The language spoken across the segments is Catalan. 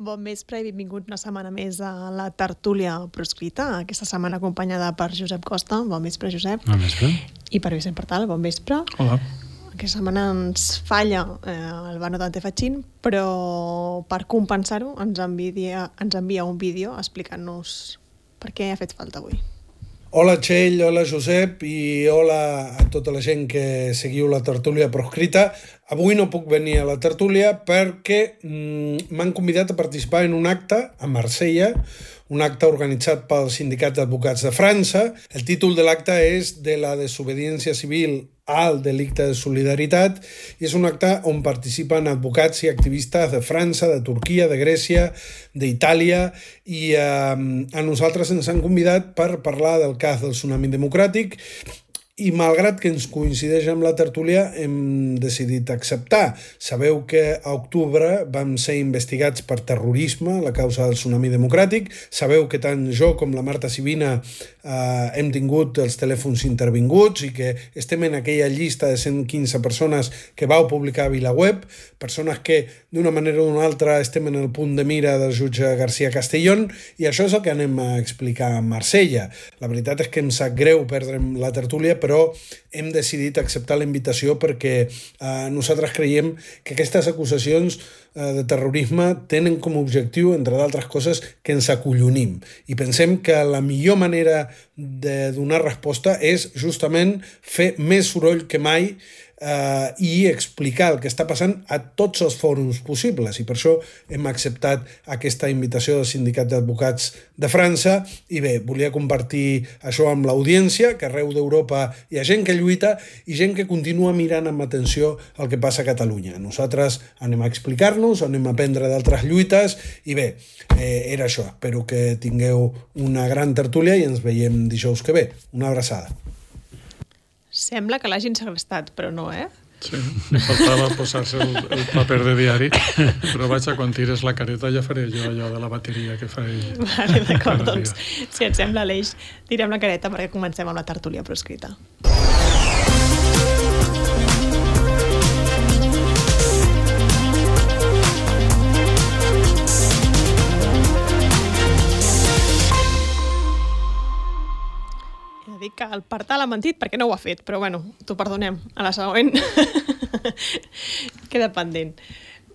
Bon vespre i benvingut una setmana més a la tertúlia proscrita, aquesta setmana acompanyada per Josep Costa. Bon vespre, Josep. Bon vespre. I per Vicent Portal, bon vespre. Hola. Aquesta setmana ens falla eh, el Bano Dante Fatxin, però per compensar-ho ens, envia, ens envia un vídeo explicant-nos per què ha fet falta avui. Hola Txell, hola Josep i hola a tota la gent que seguiu la tertúlia proscrita. Avui no puc venir a la tertúlia perquè mm, m'han convidat a participar en un acte a Marsella, un acte organitzat pel Sindicat d'Advocats de França. El títol de l'acte és de la desobediència civil al delicte de solidaritat i és un acte on participen advocats i activistes de França, de Turquia, de Grècia, d'Itàlia i eh, a nosaltres ens han convidat per parlar del cas del tsunami democràtic i malgrat que ens coincideix amb la tertúlia hem decidit acceptar. Sabeu que a octubre vam ser investigats per terrorisme, la causa del tsunami democràtic. Sabeu que tant jo com la Marta Sivina eh, hem tingut els telèfons intervinguts i que estem en aquella llista de 115 persones que vau publicar a VilaWeb, persones que d'una manera o d'una altra estem en el punt de mira del jutge García Castellón i això és el que anem a explicar a Marsella. La veritat és que em sap greu perdre'm la tertúlia, però hem decidit acceptar la invitació perquè eh, nosaltres creiem que aquestes acusacions eh, de terrorisme tenen com a objectiu, entre d'altres coses, que ens acollonim. I pensem que la millor manera de donar resposta és justament fer més soroll que mai eh, i explicar el que està passant a tots els fòrums possibles i per això hem acceptat aquesta invitació del Sindicat d'Advocats de França i bé, volia compartir això amb l'audiència, que arreu d'Europa hi ha gent que lluita i gent que continua mirant amb atenció el que passa a Catalunya. Nosaltres anem a explicar-nos, anem a aprendre d'altres lluites i bé, eh, era això. Espero que tingueu una gran tertúlia i ens veiem dijous que ve. Una abraçada. Sembla que l'hagin segrestat, però no, eh? Sí, em faltava posar-se el, el paper de diari, però vaja, quan tires la careta ja faré jo allò de la bateria que faré Vale, d'acord, doncs, si et sembla, Aleix, tirem la careta perquè comencem amb la tertúlia proscrita. Dir que el Partal ha mentit perquè no ho ha fet, però bueno, t'ho perdonem. A la següent queda pendent.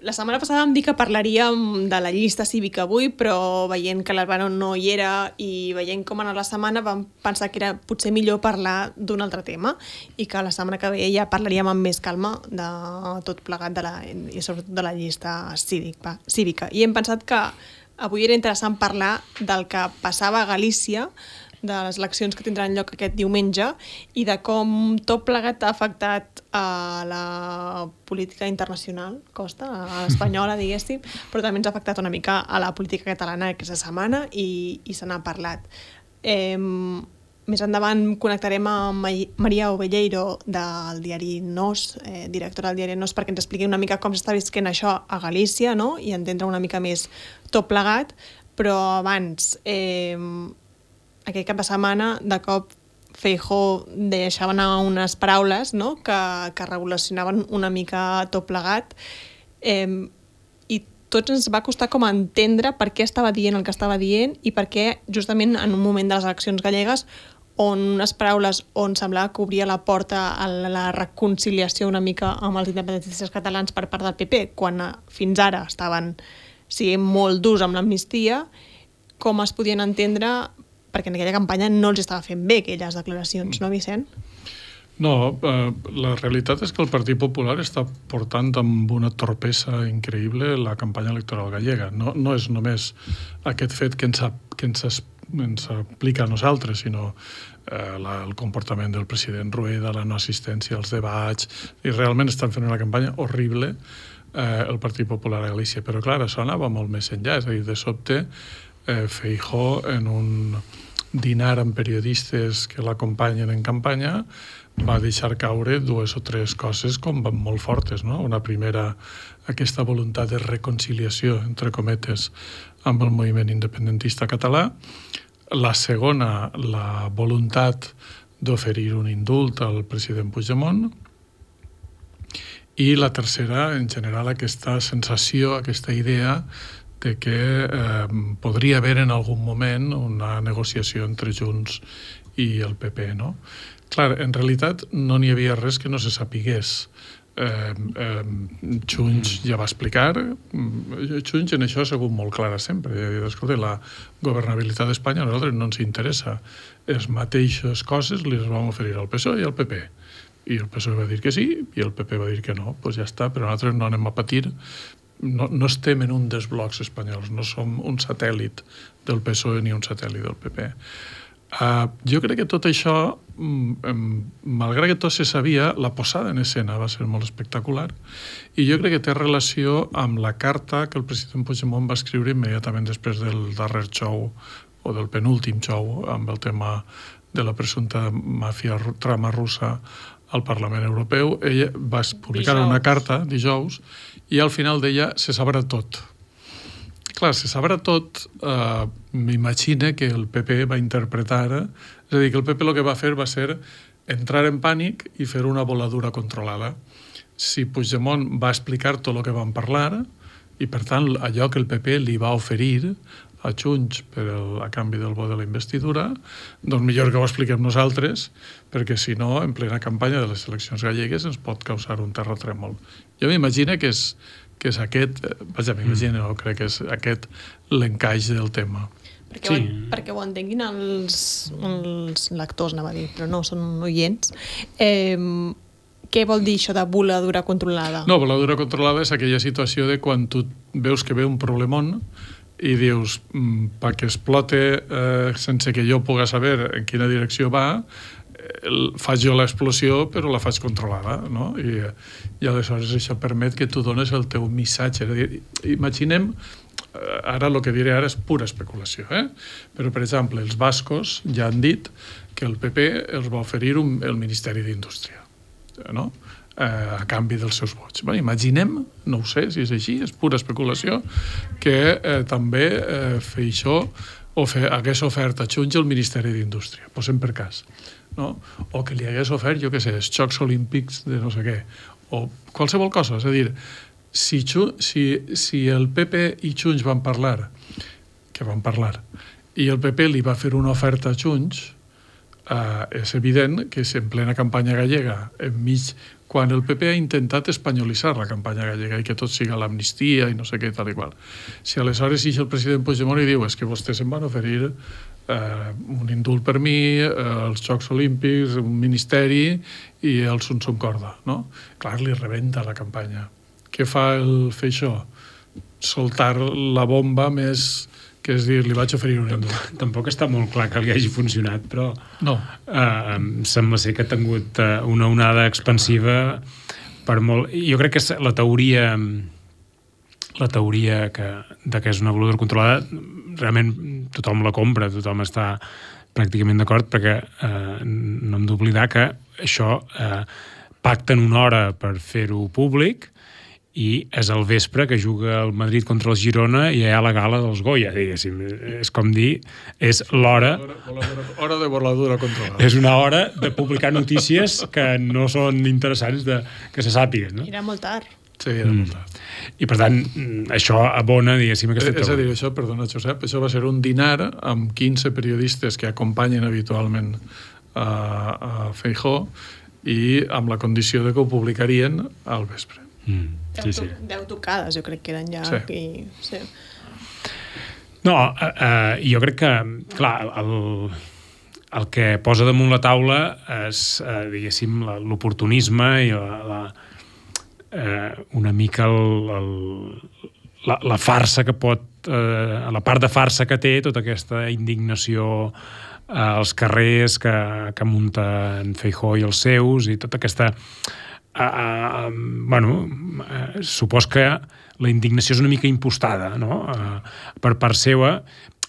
La setmana passada em dir que parlaríem de la llista cívica avui, però veient que l'Albano no hi era i veient com anar la setmana vam pensar que era potser millor parlar d'un altre tema i que la setmana que ve ja parlaríem amb més calma de tot plegat de la, i sobretot de la llista cívica. cívica. I hem pensat que avui era interessant parlar del que passava a Galícia de les eleccions que tindran lloc aquest diumenge i de com tot plegat ha afectat a la política internacional, costa, a l'espanyola, diguéssim, però també ens ha afectat una mica a la política catalana aquesta setmana i, i se n'ha parlat. Eh, més endavant connectarem amb Maria Ovelleiro del diari Nos, eh, directora del diari Nos, perquè ens expliqui una mica com s'està visquent això a Galícia no? i entendre una mica més tot plegat, però abans eh, aquest cap de setmana, de cop Feijó deixava anar unes paraules no? que, que regulacionaven una mica tot plegat eh, i tots ens va costar com entendre per què estava dient el que estava dient i per què justament en un moment de les eleccions gallegues on unes paraules on semblava que obria la porta a la reconciliació una mica amb els independentistes catalans per part del PP, quan eh, fins ara estaven siguent molt durs amb l'amnistia, com es podien entendre perquè en aquella campanya no els estava fent bé aquelles declaracions, no, Vicent? No, eh, la realitat és que el Partit Popular està portant amb una torpesa increïble la campanya electoral gallega. No, no és només aquest fet que ens, que ens, ens aplica a nosaltres, sinó eh, la, el comportament del president Rueda, la no assistència als debats, i realment estan fent una campanya horrible eh, el Partit Popular a Galícia. Però, clar, això anava molt més enllà. És a dir, de sobte, eh, Feijó en un dinar amb periodistes que l'acompanyen en campanya, va deixar caure dues o tres coses com molt fortes. No? Una primera, aquesta voluntat de reconciliació, entre cometes, amb el moviment independentista català. La segona, la voluntat d'oferir un indult al president Puigdemont. I la tercera, en general, aquesta sensació, aquesta idea de que eh, podria haver en algun moment una negociació entre Junts i el PP, no? Clar, en realitat no n'hi havia res que no se sapigués. Eh, eh, Junts ja va explicar, Junts en això ha sigut molt clara sempre. Ha dit, escolta, la governabilitat d'Espanya a nosaltres no ens interessa. Les mateixes coses les vam oferir al PSOE i al PP. I el PSOE va dir que sí i el PP va dir que no. Doncs pues ja està, però nosaltres no anem a patir no, no estem en un dels blocs espanyols, no som un satèl·lit del PSOE ni un satèl·lit del PP. Uh, jo crec que tot això, um, malgrat que tot se sabia, la posada en escena va ser molt espectacular i jo crec que té relació amb la carta que el president Puigdemont va escriure immediatament després del darrer show o del penúltim show amb el tema de la presumpta màfia trama russa al Parlament Europeu. Ella va publicar dijous. una carta dijous i al final deia se sabrà tot. Clar, se sabrà tot, eh, m'imagina que el PP va interpretar, és a dir, que el PP el que va fer va ser entrar en pànic i fer una voladura controlada. Si Puigdemont va explicar tot el que van parlar, i per tant allò que el PP li va oferir a Junts per el, a canvi del vot de la investidura, doncs millor que ho expliquem nosaltres, perquè si no, en plena campanya de les eleccions gallegues ens pot causar un terratrèmol. Jo m'imagino que és, que és aquest, eh, vaja, m'imagino, mm. crec que és aquest l'encaix del tema. Perquè, sí. ho, perquè ho entenguin els, els lectors, anava a dir, però no, són oients. Eh, què vol dir això de voladura controlada? No, voladura controlada és aquella situació de quan tu veus que ve un problemón i dius, mm, perquè explote eh, sense que jo puga saber en quina direcció va, faig jo l'explosió però la faig controlada no? I, i aleshores això permet que tu dones el teu missatge és a dir, imaginem eh, ara el que diré ara és pura especulació eh? però per exemple els bascos ja han dit que el PP els va oferir un, el Ministeri d'Indústria no? eh, a canvi dels seus vots. Bé, imaginem, no ho sé si és així, és pura especulació, que eh, també eh, Feixó o fe, hagués ofert a Junts el Ministeri d'Indústria, posem per cas. No? O que li hagués ofert, jo què sé, els Jocs Olímpics de no sé què, o qualsevol cosa. És a dir, si, si, si el PP i Junts van parlar, que van parlar, i el PP li va fer una oferta a Junts, eh, és evident que si en plena campanya gallega, enmig quan el PP ha intentat espanyolitzar la campanya gallega i que tot siga l'amnistia i no sé què, tal i qual. Si aleshores ix el president Puigdemont i diu és que vostès em van oferir eh, un indult per mi, eh, els Jocs Olímpics, un ministeri i el Sun Sun Corda, no? Clar, li rebenta la campanya. Què fa el Feixó? Soltar la bomba més que és dir, li vaig oferir un indult. Tampoc està molt clar que li hagi funcionat, però no. eh, sembla ser que ha tingut eh, una onada expansiva per molt... Jo crec que la teoria la teoria que, de que és una voladura controlada realment tothom la compra, tothom està pràcticament d'acord perquè eh, no hem d'oblidar que això eh, pacten una hora per fer-ho públic i és el vespre que juga el Madrid contra el Girona i hi ha la gala dels Goya, diguéssim. És com dir, és l'hora... Hora de voladura controlada. És una hora de publicar notícies que no són interessants de, que se sàpiguen. No? Era molt tard. Sí, era mm. molt tard. I per tant, això abona, diguéssim, aquesta És a dir, això, perdona, Josep, això va ser un dinar amb 15 periodistes que acompanyen habitualment a, a Feijó i amb la condició de que ho publicarien al vespre. Mm. Sí, sí. Deu tocades, jo crec que eren ja... Sí. I, sí. No, eh, eh, jo crec que, clar, el, el que posa damunt la taula és, eh, diguéssim, l'oportunisme i la, la, eh, una mica el, el, la, la farsa que pot, eh, la part de farsa que té tota aquesta indignació eh, als carrers que, que munten Feijó i els seus i tota aquesta uh, bueno, uh, supos que la indignació és una mica impostada no? uh, per part seva,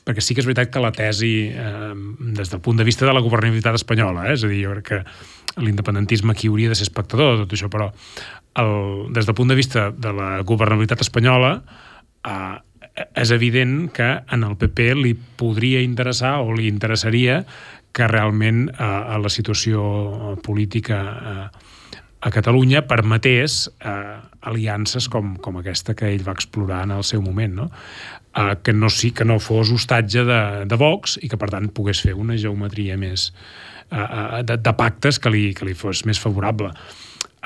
perquè sí que és veritat que la tesi, eh, des del punt de vista de la governabilitat espanyola, eh, és a dir, jo crec que l'independentisme aquí hauria de ser espectador de tot això, però el, des del punt de vista de la governabilitat espanyola eh, és evident que en el PP li podria interessar o li interessaria que realment eh, a la situació política eh, a Catalunya permetés eh, aliances com, com aquesta que ell va explorar en el seu moment, no? Eh, que, no, sí, que no fos hostatge de, de Vox i que, per tant, pogués fer una geometria més eh, eh de, de pactes que li, que li fos més favorable.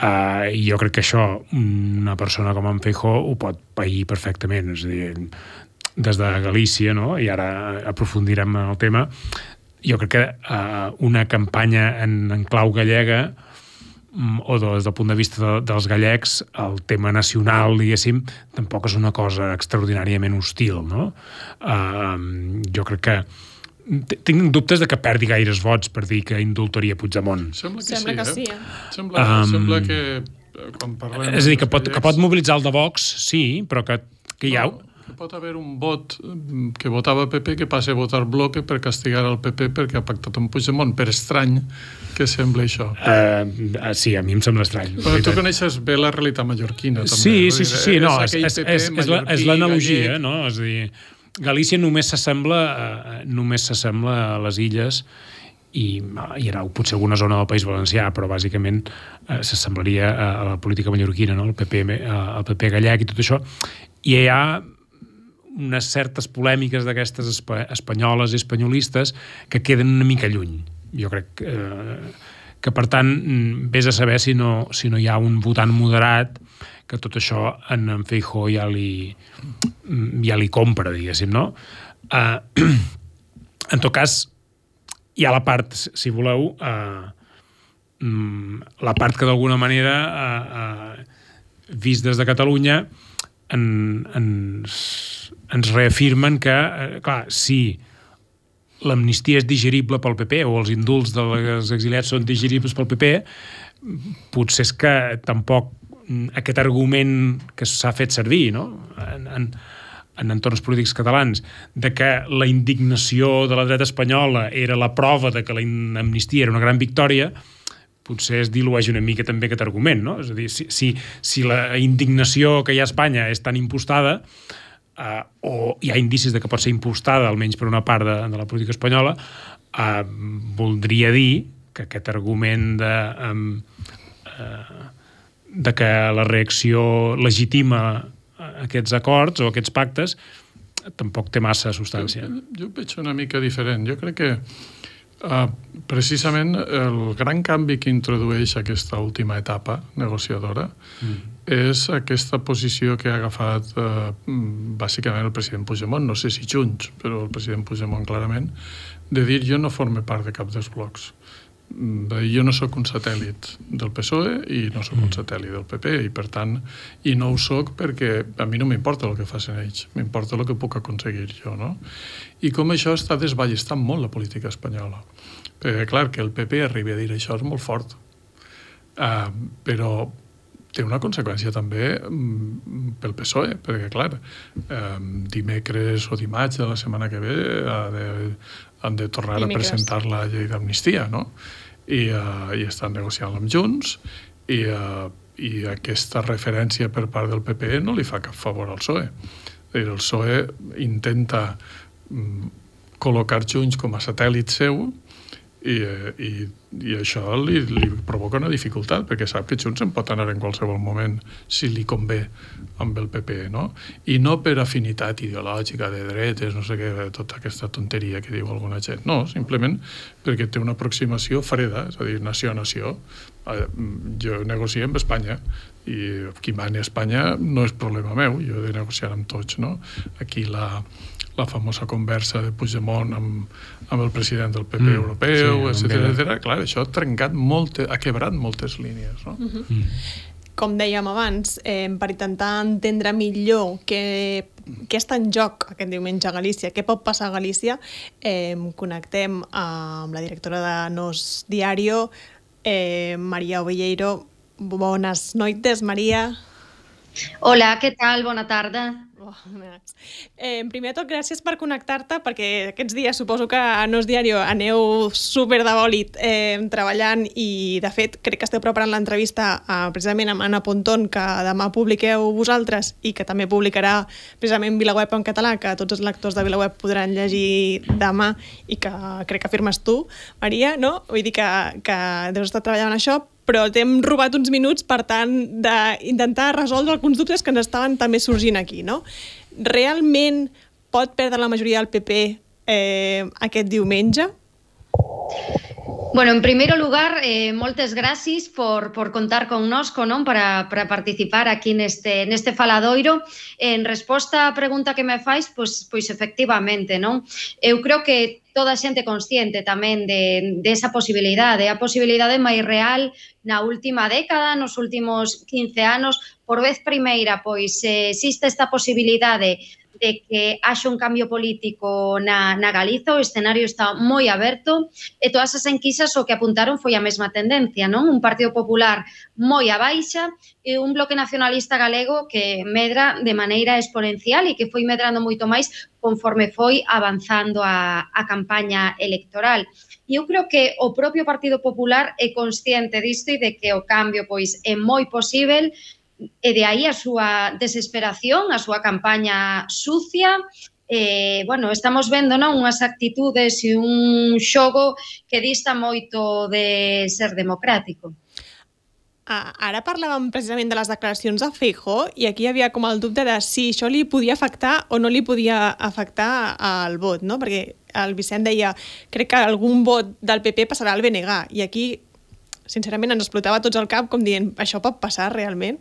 Uh, jo crec que això una persona com en Feijó ho pot pair perfectament, és a dir, des de Galícia, no? i ara aprofundirem en el tema, jo crec que uh, una campanya en, en clau gallega mm, o des del punt de vista de, dels gallecs, el tema nacional, diguéssim, tampoc és una cosa extraordinàriament hostil, no? Uh, jo crec que tinc dubtes de que perdi gaires vots per dir que indultaria Puigdemont. Sembla que Sembla sí, que eh? sí eh? Sembla, um, sembla que eh, quan parlem... És a dir, que pot, que pot mobilitzar el de Vox, sí, però que, que hi ha... No, que pot haver un vot mm, que votava PP que passi a votar bloque per castigar el PP perquè ha pactat amb Puigdemont, per estrany que sembla això. Uh, sí, a mi em sembla estrany. Però tu coneixes bé la realitat mallorquina, també. Sí, sí, sí, sí, no, és, és, és, és l'analogia, no? És a dir, Galícia només s'assembla eh, només s'assembla a les illes i hi ha potser alguna zona del País Valencià, però bàsicament eh, s'assemblaria a, a la política mallorquina, no? el, PP, el PP gallec i tot això. I hi ha unes certes polèmiques d'aquestes espanyoles i espanyolistes que queden una mica lluny. Jo crec que, eh, que per tant, vés a saber si no, si no hi ha un votant moderat que tot això en, en Feijó ja li, ja li compra, diguéssim, no? Uh, en tot cas, hi ha la part, si voleu, uh, la part que d'alguna manera, uh, uh, vist des de Catalunya, en, ens, ens reafirmen que, uh, clar, si l'amnistia és digerible pel PP o els indults dels exiliats són digeribles pel PP, potser és que tampoc Mm, aquest argument que s'ha fet servir no? en, en, en entorns polítics catalans, de que la indignació de la dreta espanyola era la prova de que l'amnistia era una gran victòria, potser es dilueix una mica també aquest argument, no? És a dir, si, si, si la indignació que hi ha a Espanya és tan impostada, eh, o hi ha indicis de que pot ser impostada, almenys per una part de, de la política espanyola, eh, voldria dir que aquest argument de... Eh, eh, de que la reacció legitima aquests acords o aquests pactes tampoc té massa substància. Jo, jo veig una mica diferent. Jo crec que uh, precisament el gran canvi que introdueix aquesta última etapa negociadora mm. és aquesta posició que ha agafat uh, bàsicament el president Puigdemont, no sé si Junts, però el president Puigdemont clarament, de dir jo no forme part de cap dels blocs jo no sóc un satèl·lit del PSOE i no sóc un mm. satèl·lit del PP i per tant, i no ho sóc perquè a mi no m'importa el que facin ells m'importa el que puc aconseguir jo no? i com això està desballestant molt la política espanyola perquè clar, que el PP arribi a dir això és molt fort uh, però té una conseqüència també um, pel PSOE, perquè clar, um, dimecres o dimarts de la setmana que ve ha de, han de tornar dimecres. a presentar la llei d'amnistia, no? I, uh, i estan negociant amb Junts i, uh, i aquesta referència per part del PP no li fa cap favor al PSOE. Dir, el PSOE intenta um, col·locar Junts com a satèl·lit seu i, eh, i, i això li, li provoca una dificultat perquè sap que Junts en pot anar en qualsevol moment si li convé amb el PP no? i no per afinitat ideològica de dretes, no sé què, tota aquesta tonteria que diu alguna gent, no, simplement perquè té una aproximació freda, és a dir, nació a nació eh, jo negocio amb Espanya i qui mani a Espanya no és problema meu, jo he de negociar amb tots no? aquí la, la famosa conversa de Puigdemont amb, amb el president del PP mm, europeu, sí, etc etc. Clar, això ha trencat molt, ha quebrat moltes línies. No? Mm -hmm. mm. Com dèiem abans, eh, per intentar entendre millor què, què està en joc aquest diumenge a Galícia, què pot passar a Galícia, eh, connectem amb la directora de Nos Diario, eh, Maria Ovilleiro. Bones noites, Maria. Hola, què tal? Bona tarda. Oh, eh, primer de tot, gràcies per connectar-te, perquè aquests dies suposo que a Nos Diario aneu super de bòlit eh, treballant i, de fet, crec que esteu preparant l'entrevista eh, precisament amb Anna Pontón, que demà publiqueu vosaltres i que també publicarà precisament Vilaweb en català, que tots els lectors de Vilaweb podran llegir demà i que crec que afirmes tu, Maria, no? Vull dir que, que deus estar treballant això, però t'hem robat uns minuts per tant d'intentar resoldre alguns dubtes que ens estaven també sorgint aquí, no? Realment pot perdre la majoria del PP eh, aquest diumenge? Bueno, en primeiro lugar, eh, moltes gracias por, por contar connosco non? Para, para participar aquí neste, neste faladoiro. En resposta á pregunta que me fais, pois, pois efectivamente, non? Eu creo que toda a xente consciente tamén de, de esa posibilidade, a posibilidade máis real na última década, nos últimos 15 anos, por vez primeira, pois eh, existe esta posibilidade de que haxe un cambio político na, na Galiza, o escenario está moi aberto, e todas as enquisas o que apuntaron foi a mesma tendencia, non? Un Partido Popular moi a baixa e un bloque nacionalista galego que medra de maneira exponencial e que foi medrando moito máis conforme foi avanzando a, a campaña electoral. E eu creo que o propio Partido Popular é consciente disto e de que o cambio pois é moi posible, e de aí a súa desesperación, a súa campaña sucia, eh, bueno, estamos vendo non unhas actitudes e un xogo que dista moito de ser democrático. Ah, ara parlàvem precisament de les declaracions de Feijó i aquí hi havia com el dubte de si això li podia afectar o no li podia afectar al vot, no? Perquè el Vicent deia, crec que algun vot del PP passarà al BNG i aquí, sincerament, ens explotava tots el cap com dient, això pot passar realment?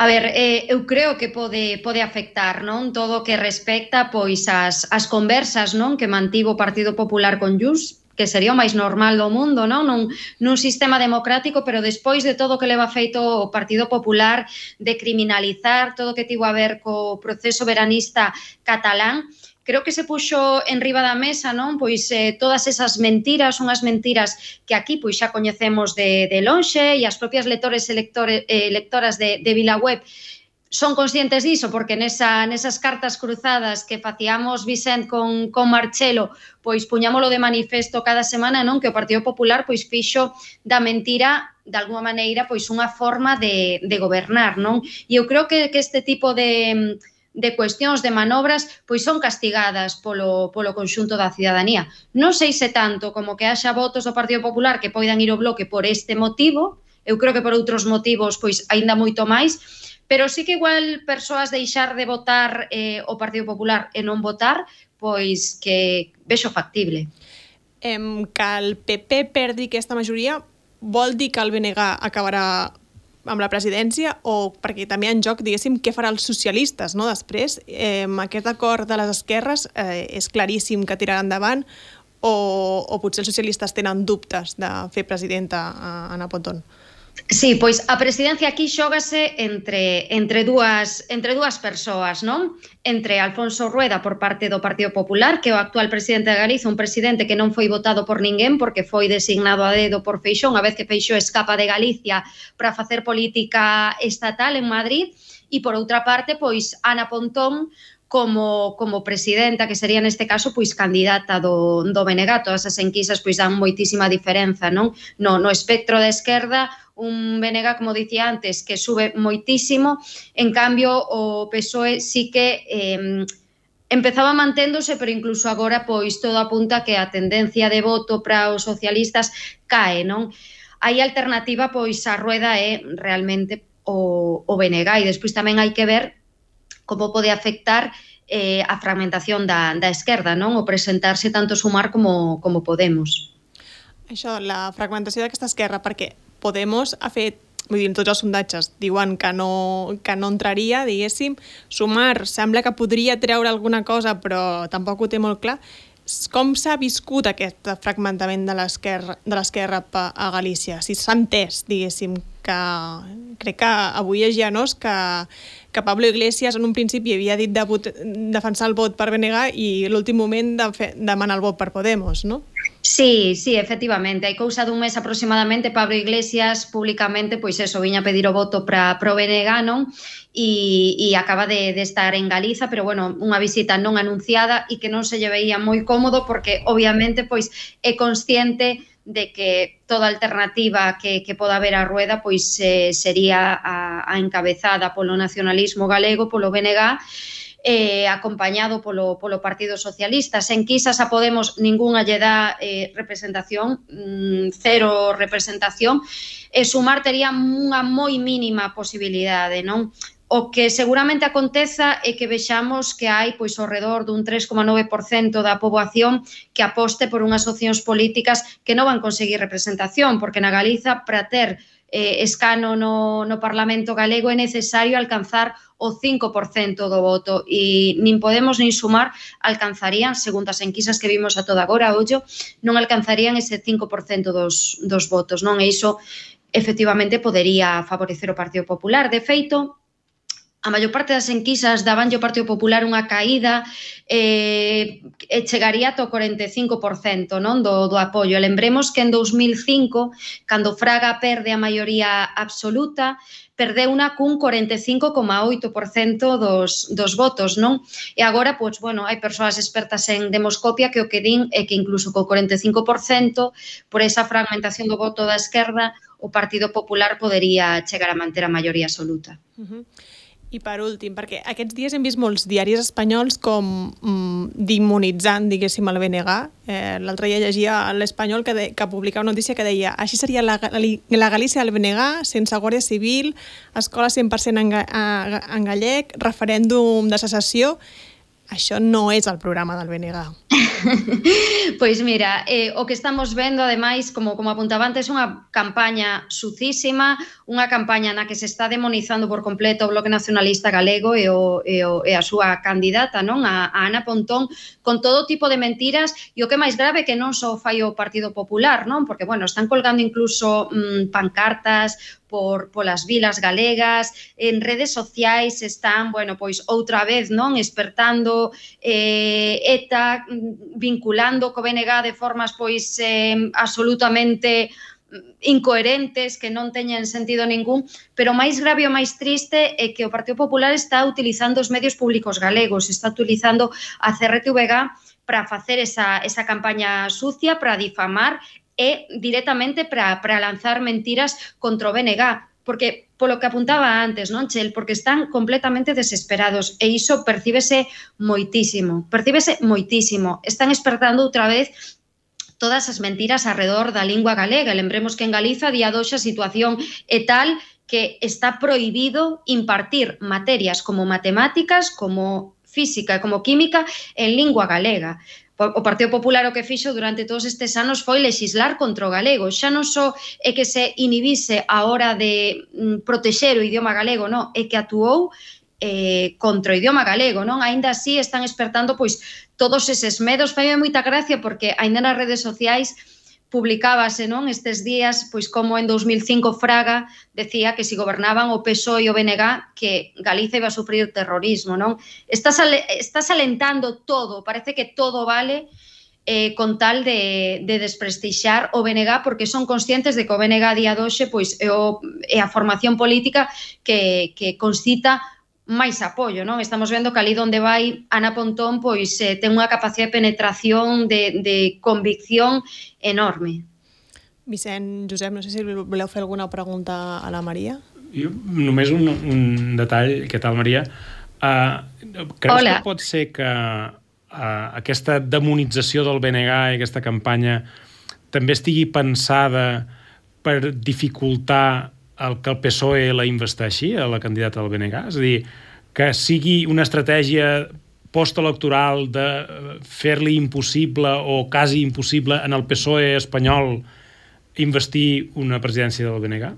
A ver, eh, eu creo que pode, pode afectar non todo o que respecta pois as, as conversas non que mantivo o Partido Popular con Jus, que sería o máis normal do mundo, non? Nun, nun sistema democrático, pero despois de todo o que leva feito o Partido Popular de criminalizar todo o que tivo a ver co proceso veranista catalán, creo que se puxo en riba da mesa, non? Pois eh, todas esas mentiras, unhas mentiras que aquí pois xa coñecemos de, de lonxe e as propias lectores e lectores eh, lectoras de, de Vila Web son conscientes diso porque nesa, nesas cartas cruzadas que facíamos Vicent con, con Marcelo pois puñámolo de manifesto cada semana non que o Partido Popular pois fixo da mentira de alguma maneira pois unha forma de, de gobernar non e eu creo que, que este tipo de de cuestións de manobras pois son castigadas polo, polo conxunto da cidadanía. Non sei se tanto como que haxa votos do Partido Popular que poidan ir ao bloque por este motivo, eu creo que por outros motivos pois aínda moito máis, pero sí que igual persoas deixar de votar eh, o Partido Popular e non votar, pois que vexo factible. Em, que el PP perdi aquesta majoria vol dir que el BNG acabarà amb la presidència o perquè també en joc, diguéssim, què farà els socialistes no? després. Eh, aquest acord de les esquerres eh, és claríssim que tirarà endavant o, o potser els socialistes tenen dubtes de fer presidenta a Ana Pontón? Sí, pois a presidencia aquí xógase entre entre dúas entre dúas persoas, non? Entre Alfonso Rueda por parte do Partido Popular, que é o actual presidente de Galiza, un presidente que non foi votado por ninguén porque foi designado a dedo por Feixón, a vez que Feixó escapa de Galicia para facer política estatal en Madrid, e por outra parte, pois Ana Pontón, como, como presidenta, que sería neste caso pois candidata do, do BNG, todas As enquisas pois dan moitísima diferenza non? No, no espectro da esquerda un BNG, como dicía antes, que sube moitísimo, en cambio o PSOE sí que eh, empezaba manténdose, pero incluso agora pois todo apunta que a tendencia de voto para os socialistas cae, non? Hai alternativa, pois a rueda é realmente o, o BNG e despois tamén hai que ver como pode afectar eh, a fragmentación da, da esquerda, non? O presentarse tanto Sumar como, como Podemos. Això, la fragmentació d'aquesta esquerra, perquè Podemos ha fet vull dir, tots els sondatges diuen que no, que no entraria, diguéssim. Sumar sembla que podria treure alguna cosa, però tampoc ho té molt clar. Com s'ha viscut aquest fragmentament de l'esquerra a Galícia? Si s'ha entès, diguéssim, que crec que avui és genós que, que Pablo Iglesias en un principi havia dit de vot, defensar el vot per BNG i l'últim moment de fe, demanar el vot per Podemos, no? Sí, sí, efectivamente. Hai cousa dun mes aproximadamente Pablo Iglesias públicamente pois eso, viña pedir o voto para pro BNG, non? E, e acaba de, de estar en Galiza, pero bueno, unha visita non anunciada e que non se lle veía moi cómodo porque obviamente pois é consciente de que toda alternativa que, que poda haber a rueda pois eh, sería a, a encabezada polo nacionalismo galego, polo BNG, eh, acompañado polo, polo Partido Socialista. Sen quizas a Podemos ningunha lle dá eh, representación, mm, cero representación, e sumar tería unha moi mínima posibilidade, non? O que seguramente aconteza é que vexamos que hai pois ao redor dun 3,9% da poboación que aposte por unhas opcións políticas que non van conseguir representación, porque na Galiza para ter eh, escano no, no Parlamento galego é necesario alcanzar o 5% do voto e nin Podemos nin Sumar alcanzarían, segundo as enquisas que vimos a toda agora, ollo, non alcanzarían ese 5% dos, dos votos, non? E iso efectivamente podería favorecer o Partido Popular. De feito, a maior parte das enquisas daban o Partido Popular unha caída eh, e chegaría ao 45% non do, do apoio. Lembremos que en 2005, cando Fraga perde a maioría absoluta, perdeu unha cun 45,8% dos, dos votos, non? E agora, pois, bueno, hai persoas expertas en demoscopia que o que din é que incluso co 45%, por esa fragmentación do voto da esquerda, o Partido Popular podería chegar a manter a maioría absoluta. Uh -huh. I per últim, perquè aquests dies hem vist molts diaris espanyols com mm, dimonitzant, diguéssim, el BNG. Eh, L'altre dia llegia l'Espanyol que, de, que publicava una notícia que deia així seria la, la Galícia del BNG, sense Guàrdia Civil, escola 100% en, en gallec, referèndum de secessió Això no és el programa del BNG. pois mira, eh, o que estamos vendo, ademais, como, como apuntaba antes, unha campaña sucísima, unha campaña na que se está demonizando por completo o Bloque Nacionalista Galego e, o, e, o, e a súa candidata, non? A, a Ana Pontón, con todo tipo de mentiras, e o que máis grave que non só fai o Partido Popular, non? Porque, bueno, están colgando incluso mm, pancartas, por polas vilas galegas, en redes sociais están, bueno, pois outra vez, non, espertando eh, ETA mm, vinculando co BNG de formas pois eh, absolutamente mm, incoherentes que non teñen sentido ningún, pero máis grave ou máis triste é que o Partido Popular está utilizando os medios públicos galegos, está utilizando a CRTVG para facer esa, esa campaña sucia, para difamar é directamente para, para lanzar mentiras contra o BNG, porque polo que apuntaba antes, non, Chel, porque están completamente desesperados e iso percíbese moitísimo, percíbese moitísimo. Están espertando outra vez todas as mentiras alrededor da lingua galega. Lembremos que en Galiza día doxa a situación é tal que está prohibido impartir materias como matemáticas, como física e como química en lingua galega o Partido Popular o que fixo durante todos estes anos foi legislar contra o galego. Xa non só é que se inhibise a hora de mm, protexer o idioma galego, non, é que atuou eh, contra o idioma galego, non? Ainda así están espertando pois todos eses medos. Fai moita gracia porque aínda nas redes sociais publicábase non estes días pois como en 2005 Fraga decía que se si gobernaban o PSOE e o BNG que Galicia iba a sufrir terrorismo, non? Estás estás alentando todo, parece que todo vale eh, con tal de, de desprestixar o BNG porque son conscientes de que o BNG a día doxe pois, é, o, é a formación política que, que concita máis apoio, non? Estamos vendo que ali onde vai Ana Pontón pois eh, ten unha capacidade de penetración, de, de convicción enorme. Vicent, Josep, no sé si voleu fer alguna pregunta a la Maria. Jo, només un, un detall, què tal, Maria? Uh, creus Hola. que pot ser que uh, aquesta demonització del BNG i aquesta campanya també estigui pensada per dificultar el que el PSOE la investeixi, a la candidata del BNG? És a dir, que sigui una estratègia postelectoral de fer-li impossible o quasi impossible en el PSOE espanyol investir una presidència del BNG?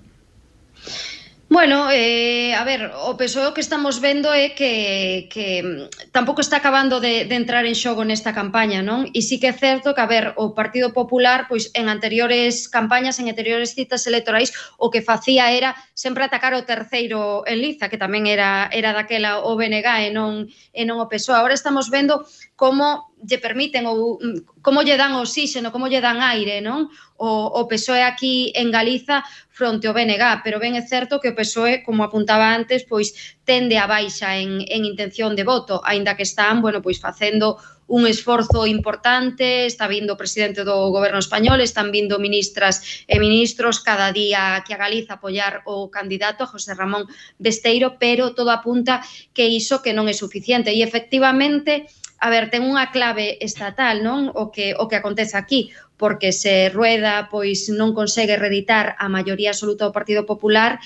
Bueno, eh, a ver, o PSOE que estamos vendo é que, que tampouco está acabando de, de entrar en xogo nesta campaña, non? E sí que é certo que, a ver, o Partido Popular, pois en anteriores campañas, en anteriores citas electorais, o que facía era sempre atacar o terceiro en liza, que tamén era, era daquela o BNG e non, e non o PSOE. Agora estamos vendo como lle permiten ou mm, como lle dan oxígeno, como lle dan aire, non? O, o PSOE aquí en Galiza fronte ao BNG, pero ben é certo que o PSOE, como apuntaba antes, pois tende a baixa en, en intención de voto, aínda que están, bueno, pois facendo un esforzo importante, está vindo o presidente do goberno español, están vindo ministras e ministros cada día que a Galiza apoiar o candidato José Ramón Besteiro, pero todo apunta que iso que non é suficiente e efectivamente a ver, ten unha clave estatal, non? O que o que acontece aquí, porque se Rueda pois non consegue reeditar a maioría absoluta do Partido Popular,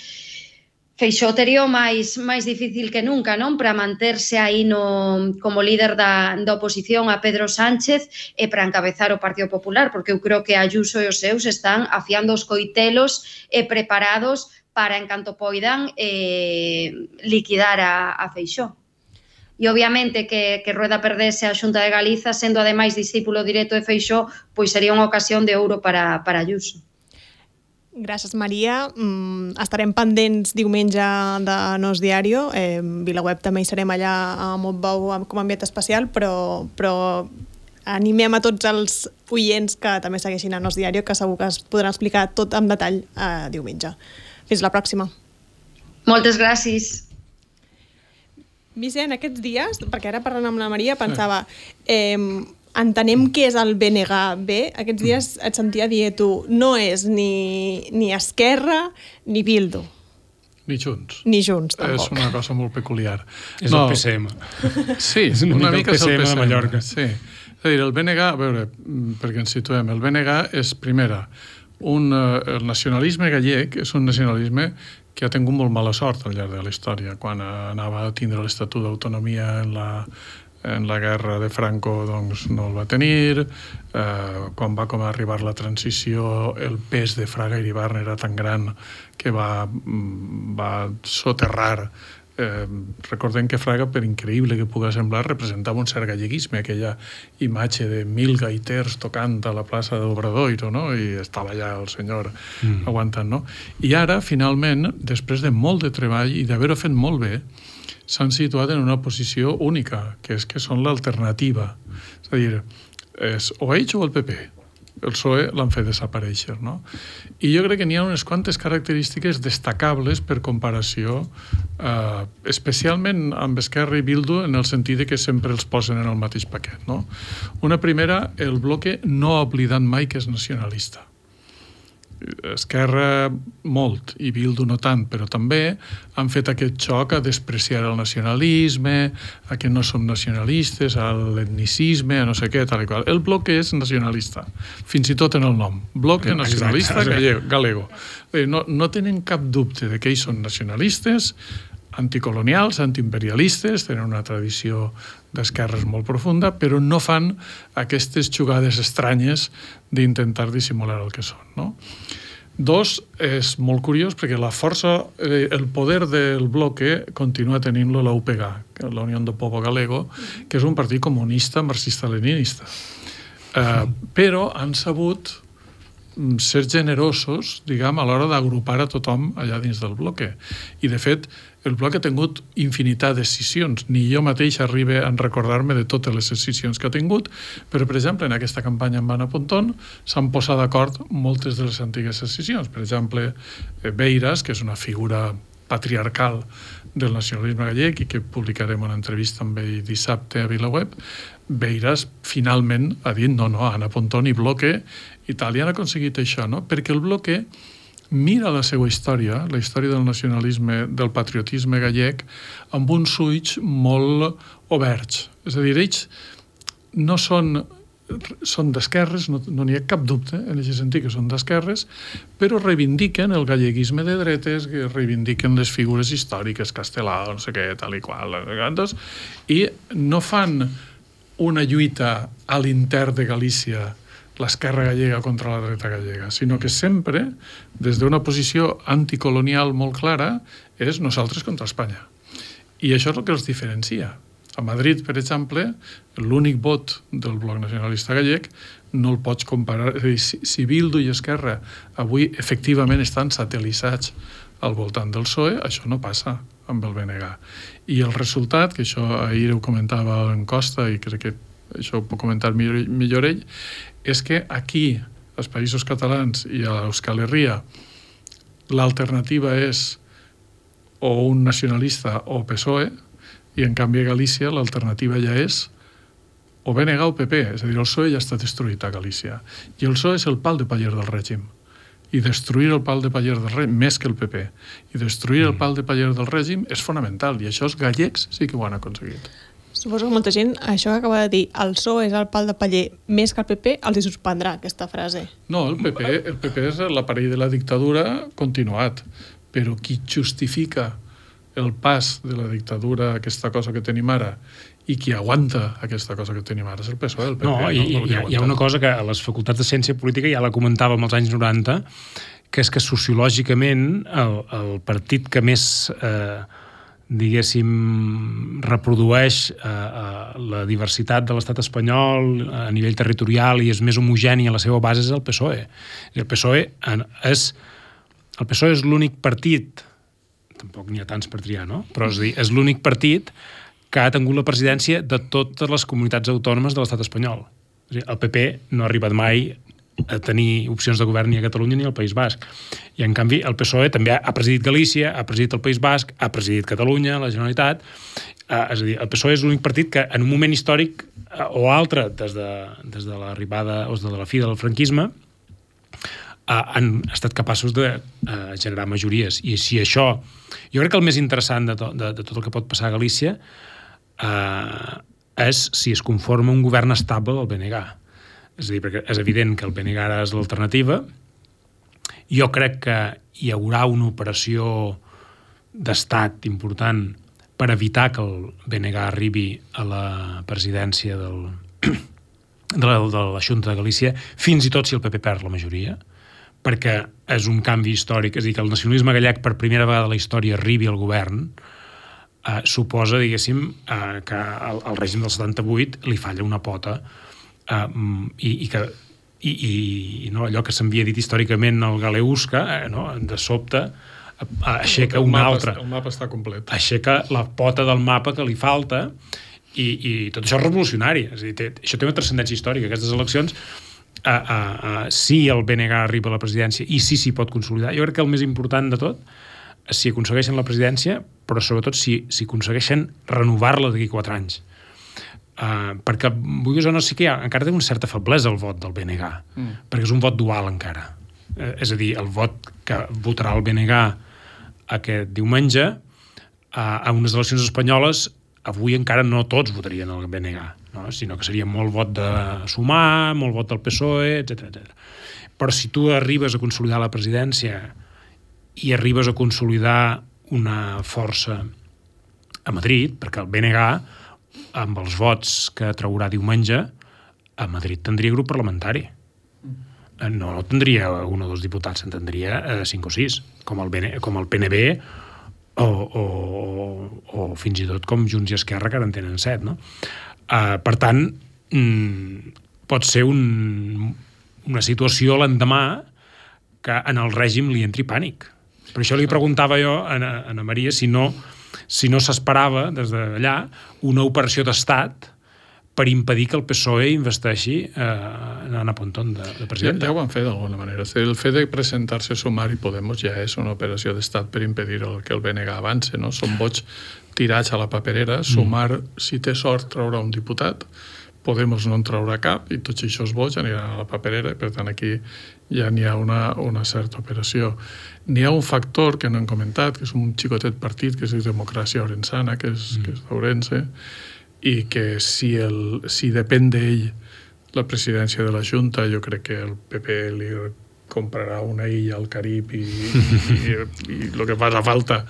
Feixó terío máis máis difícil que nunca, non, para manterse aí no como líder da da oposición a Pedro Sánchez e para encabezar o Partido Popular, porque eu creo que Ayuso e os seus están afiando os coitelos e preparados para en canto poidan eh liquidar a a Feixó. E obviamente que que Rueda perdese a Xunta de Galiza sendo ademais discípulo directo de Feixó, pois sería unha ocasión de ouro para para Ayuso. Gràcies, Maria. Mm, estarem pendents diumenge de Nos Diario. Eh, Vilaweb també hi serem allà a Montbau com a ambient especial, però, però animem a tots els oients que també segueixin a Nos Diario, que segur que es podran explicar tot en detall eh, diumenge. Fins la pròxima. Moltes gràcies. Vicent, aquests dies, perquè ara parlant amb la Maria pensava, eh, entenem què és el BNG-B, aquests dies et sentia dir tu, no és ni, ni Esquerra ni Bildu. Ni Junts. Ni Junts, tampoc. És una cosa molt peculiar. És no. el PSM. Sí, és una, una mica, mica és el PSM. de Mallorca. Sí. És a dir, el BNG, a veure, perquè ens situem, el BNG és, primera, un, eh, el nacionalisme gallec és un nacionalisme que ha tingut molt mala sort al llarg de la història. Quan anava a tindre l'Estatut d'Autonomia en la, en la guerra de Franco doncs, no el va tenir, eh, quan va com a arribar la transició el pes de Fraga i Ibarra era tan gran que va, mm, va soterrar eh, recordem que Fraga, per increïble que pugui semblar, representava un cert galleguisme, aquella imatge de mil gaiters tocant a la plaça d'Obradoiro, no? i estava allà el senyor mm. aguantant. No? I ara, finalment, després de molt de treball i d'haver-ho fet molt bé, s'han situat en una posició única, que és que són l'alternativa. És a dir, és o ells o el PP el PSOE l'han fet desaparèixer. No? I jo crec que n'hi ha unes quantes característiques destacables per comparació, eh, especialment amb Esquerra i Bildu, en el sentit que sempre els posen en el mateix paquet. No? Una primera, el bloque no ha oblidat mai que és nacionalista. Esquerra molt i Bildu no tant, però també han fet aquest xoc a despreciar el nacionalisme, a que no som nacionalistes, a l'etnicisme, a no sé què, tal i qual. El bloc és nacionalista, fins i tot en el nom. Bloc nacionalista gallego. galego. No, no tenen cap dubte de que ells són nacionalistes, anticolonials, antiimperialistes, tenen una tradició d'esquerres molt profunda, però no fan aquestes jugades estranyes d'intentar dissimular el que són. No? Dos, és molt curiós perquè la força, eh, el poder del bloque continua tenint-lo la UPG, la Unió de Povo Galego, que és un partit comunista marxista-leninista. Eh, però han sabut mm, ser generosos, diguem, a l'hora d'agrupar a tothom allà dins del bloque. I, de fet, el bloc ha tingut infinitat de decisions. Ni jo mateix arribe a recordar-me de totes les decisions que ha tingut, però, per exemple, en aquesta campanya amb Anna Pontón s'han posat d'acord moltes de les antigues decisions. Per exemple, eh, Beiras, que és una figura patriarcal del nacionalisme gallec i que publicarem una entrevista amb ell dissabte a VilaWeb, Beiras finalment ha dit no, no, Anna Pontón i Bloque i tal, i han aconseguit això, no? perquè el Bloque mira la seva història, la història del nacionalisme, del patriotisme gallec, amb uns ulls molt oberts. És a dir, ells no són són d'esquerres, no n'hi no ha cap dubte en aquest sentit que són d'esquerres, però reivindiquen el galleguisme de dretes, que reivindiquen les figures històriques, Castelà, no sé què, tal i qual, i no fan una lluita a l'intern de Galícia l'esquerra gallega contra la dreta gallega, sinó que sempre, des d'una posició anticolonial molt clara, és nosaltres contra Espanya. I això és el que els diferencia. A Madrid, per exemple, l'únic vot del bloc nacionalista gallec no el pots comparar. És a dir, si, Bildu i Esquerra avui efectivament estan satelitzats al voltant del PSOE, això no passa amb el BNG. I el resultat, que això ahir ho comentava en Costa i crec que això ho puc comentar millor, millor ell, és que aquí, als països catalans i a Euskal Herria, l'alternativa és o un nacionalista o PSOE, i en canvi a Galícia l'alternativa ja és o BNG o PP, és a dir, el PSOE ja està destruït a Galícia. I el PSOE és el pal de paller del règim. I destruir el pal de paller del règim, més que el PP, i destruir el pal de paller del règim és fonamental, i això els gallecs sí que ho han aconseguit. Suposo que molta gent, això que acaba de dir, el PSOE és el pal de paller més que el PP, els hi suspendrà aquesta frase. No, el PP, el PP és l'aparell de la dictadura continuat, però qui justifica el pas de la dictadura, aquesta cosa que tenim ara, i qui aguanta aquesta cosa que tenim ara és el PSOE, el PP. No, i, no, no hi, ha, hi ha una cosa que a les facultats de ciència política ja la comentàvem als anys 90, que és que sociològicament el, el partit que més eh, diguéssim, reprodueix eh, eh, la diversitat de l'estat espanyol a nivell territorial i és més homogeni a la seva base és el PSOE. El PSOE és, el PSOE és l'únic partit, tampoc n'hi ha tants per triar, no? però és, dir, és l'únic partit que ha tingut la presidència de totes les comunitats autònomes de l'estat espanyol. El PP no ha arribat mai a tenir opcions de govern ni a Catalunya ni al País Basc. I, en canvi, el PSOE també ha presidit Galícia, ha presidit el País Basc, ha presidit Catalunya, la Generalitat... Eh, és a dir, el PSOE és l'únic partit que en un moment històric eh, o altre, des de, des de l'arribada o des de la fi del franquisme, eh, han estat capaços de generar majories. I si això... Jo crec que el més interessant de, to, de, de tot el que pot passar a Galícia eh, és si es conforma un govern estable del BNG és a dir, perquè és evident que el PNG ara és l'alternativa. Jo crec que hi haurà una operació d'estat important per evitar que el BNG arribi a la presidència del, de, la, de la Junta de Galícia, fins i tot si el PP perd la majoria, perquè és un canvi històric, és a dir, que el nacionalisme gallec per primera vegada a la història arribi al govern, eh, suposa, diguéssim, eh, que al, al règim del 78 li falla una pota uh, i, i que i, i, i no, allò que s'havia dit històricament el Galeusca, eh, no? de sobte aixeca una altra. El mapa està complet. Aixeca la pota del mapa que li falta i, i tot això és revolucionari. És a dir, té, això té una transcendència històrica. Aquestes eleccions, uh, uh, uh, si el BNG arriba a la presidència i si s'hi pot consolidar, jo crec que el més important de tot si aconsegueixen la presidència, però sobretot si, si aconsegueixen renovar-la d'aquí quatre anys. Uh, perquè, vulguis o no, sí que hi ha, encara té una certa feblesa el vot del BNG, mm. perquè és un vot dual encara. Uh, és a dir, el vot que votarà el BNG aquest diumenge uh, a unes eleccions espanyoles avui encara no tots votarien el BNG, no? sinó que seria molt vot de Sumar, molt vot del PSOE, etc etc. Però si tu arribes a consolidar la presidència i arribes a consolidar una força a Madrid, perquè el BNG amb els vots que traurà diumenge, a Madrid tindria grup parlamentari. Eh, no, no tindria un o dos diputats, en tindria eh, cinc o sis, com el, BN, com el PNB o, o, o fins i tot com Junts i Esquerra, que ara en tenen set. No? Eh, per tant, mm, pot ser un, una situació l'endemà que en el règim li entri pànic. Per això li preguntava jo a, a Maria si no si no s'esperava des d'allà una operació d'estat per impedir que el PSOE investeixi eh, en Ana Pontón de, de president. Ja, ja ho van fer d'alguna manera. El fet de presentar-se a Sumar i Podemos ja és una operació d'estat per impedir el, que el BNG avance. No? Són vots tirats a la paperera. Mm. Sumar, mm. si té sort, traurà un diputat. Podemos no en traurà cap i tots aquests vots aniran a la paperera i per tant aquí ja n'hi ha una, una certa operació. N'hi ha un factor que no hem comentat, que és un xicotet partit, que és Democràcia Orensana, que és, mm. que és d'Orense, i que si, el, si depèn d'ell la presidència de la Junta, jo crec que el PP li comprarà una illa al Carib i, i, i, el que fa falta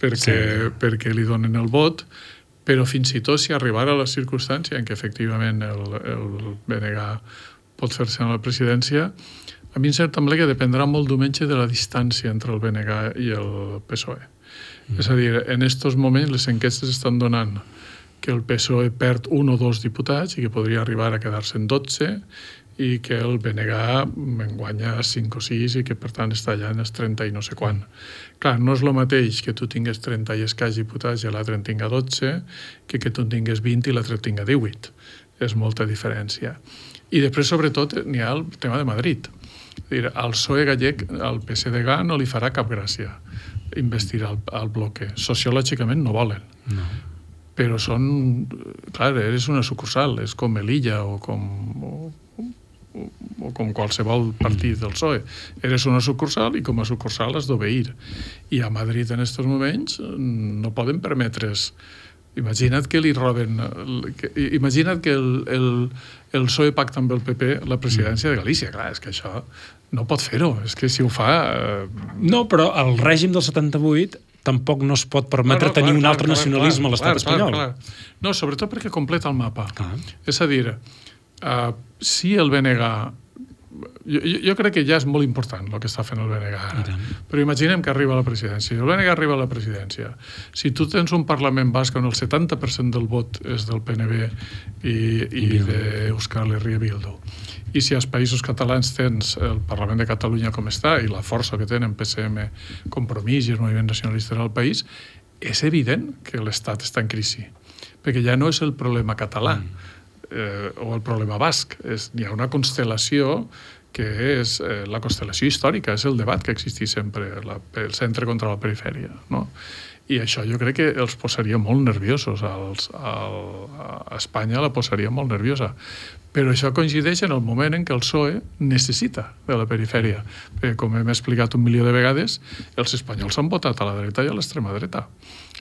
perquè, sí. perquè li donen el vot, però fins i tot si arribara a la circumstància en què efectivament el, el BNG pot fer-se en la presidència, a mi em sembla que dependrà molt diumenge de la distància entre el BNG i el PSOE. Mm. És a dir, en aquests moments les enquestes estan donant que el PSOE perd un o dos diputats i que podria arribar a quedar-se en 12 i que el BNG en guanya 5 o 6 i que per tant està allà en els 30 i no sé quan. Clar, no és el mateix que tu tingues 30 i escaig diputats i l'altre en tinga 12 que que tu en tingues 20 i l'altre en tinga 18. És molta diferència. I després, sobretot, n'hi ha el tema de Madrid dir, al PSOE gallec, al PSDG no li farà cap gràcia investir al, al bloque. Sociològicament no volen. No. però són... Clar, eres una sucursal, és com Melilla o com... O, o, o com qualsevol partit del PSOE. Eres una sucursal i com a sucursal has d'obeir. I a Madrid en aquests moments no poden permetre's Imagina't que li roben... Que, imagina't que el, el, el PSOE pacta amb el PP la presidència de Galícia. Clar, és que això no pot fer-ho. És que si ho fa... Eh... No, però el règim del 78 tampoc no es pot permetre no, no, tenir clar, un altre clar, nacionalisme clar, a l'estat espanyol. Clar, clar. No, sobretot perquè completa el mapa. Clar. És a dir, uh, si el BNG jo, jo crec que ja és molt important el que està fent el BNG ara. Però imaginem que arriba a la presidència. El BNG arriba a la presidència. Si tu tens un Parlament basc on el 70% del vot és del PNB i, i d'Euskal Herria Bildu, i si als països catalans tens el Parlament de Catalunya com està i la força que tenen PSM, Compromís i el moviment nacionalista al país, és evident que l'Estat està en crisi. Perquè ja no és el problema català, mm eh, o el problema basc. És, hi ha una constel·lació que és eh, la constel·lació històrica, és el debat que existeix sempre, la, el centre contra la perifèria. No? I això jo crec que els posaria molt nerviosos. Als, al, a Espanya la posaria molt nerviosa. Però això coincideix en el moment en què el PSOE necessita de la perifèria. Perquè, com hem explicat un milió de vegades, els espanyols han votat a la dreta i a l'extrema dreta.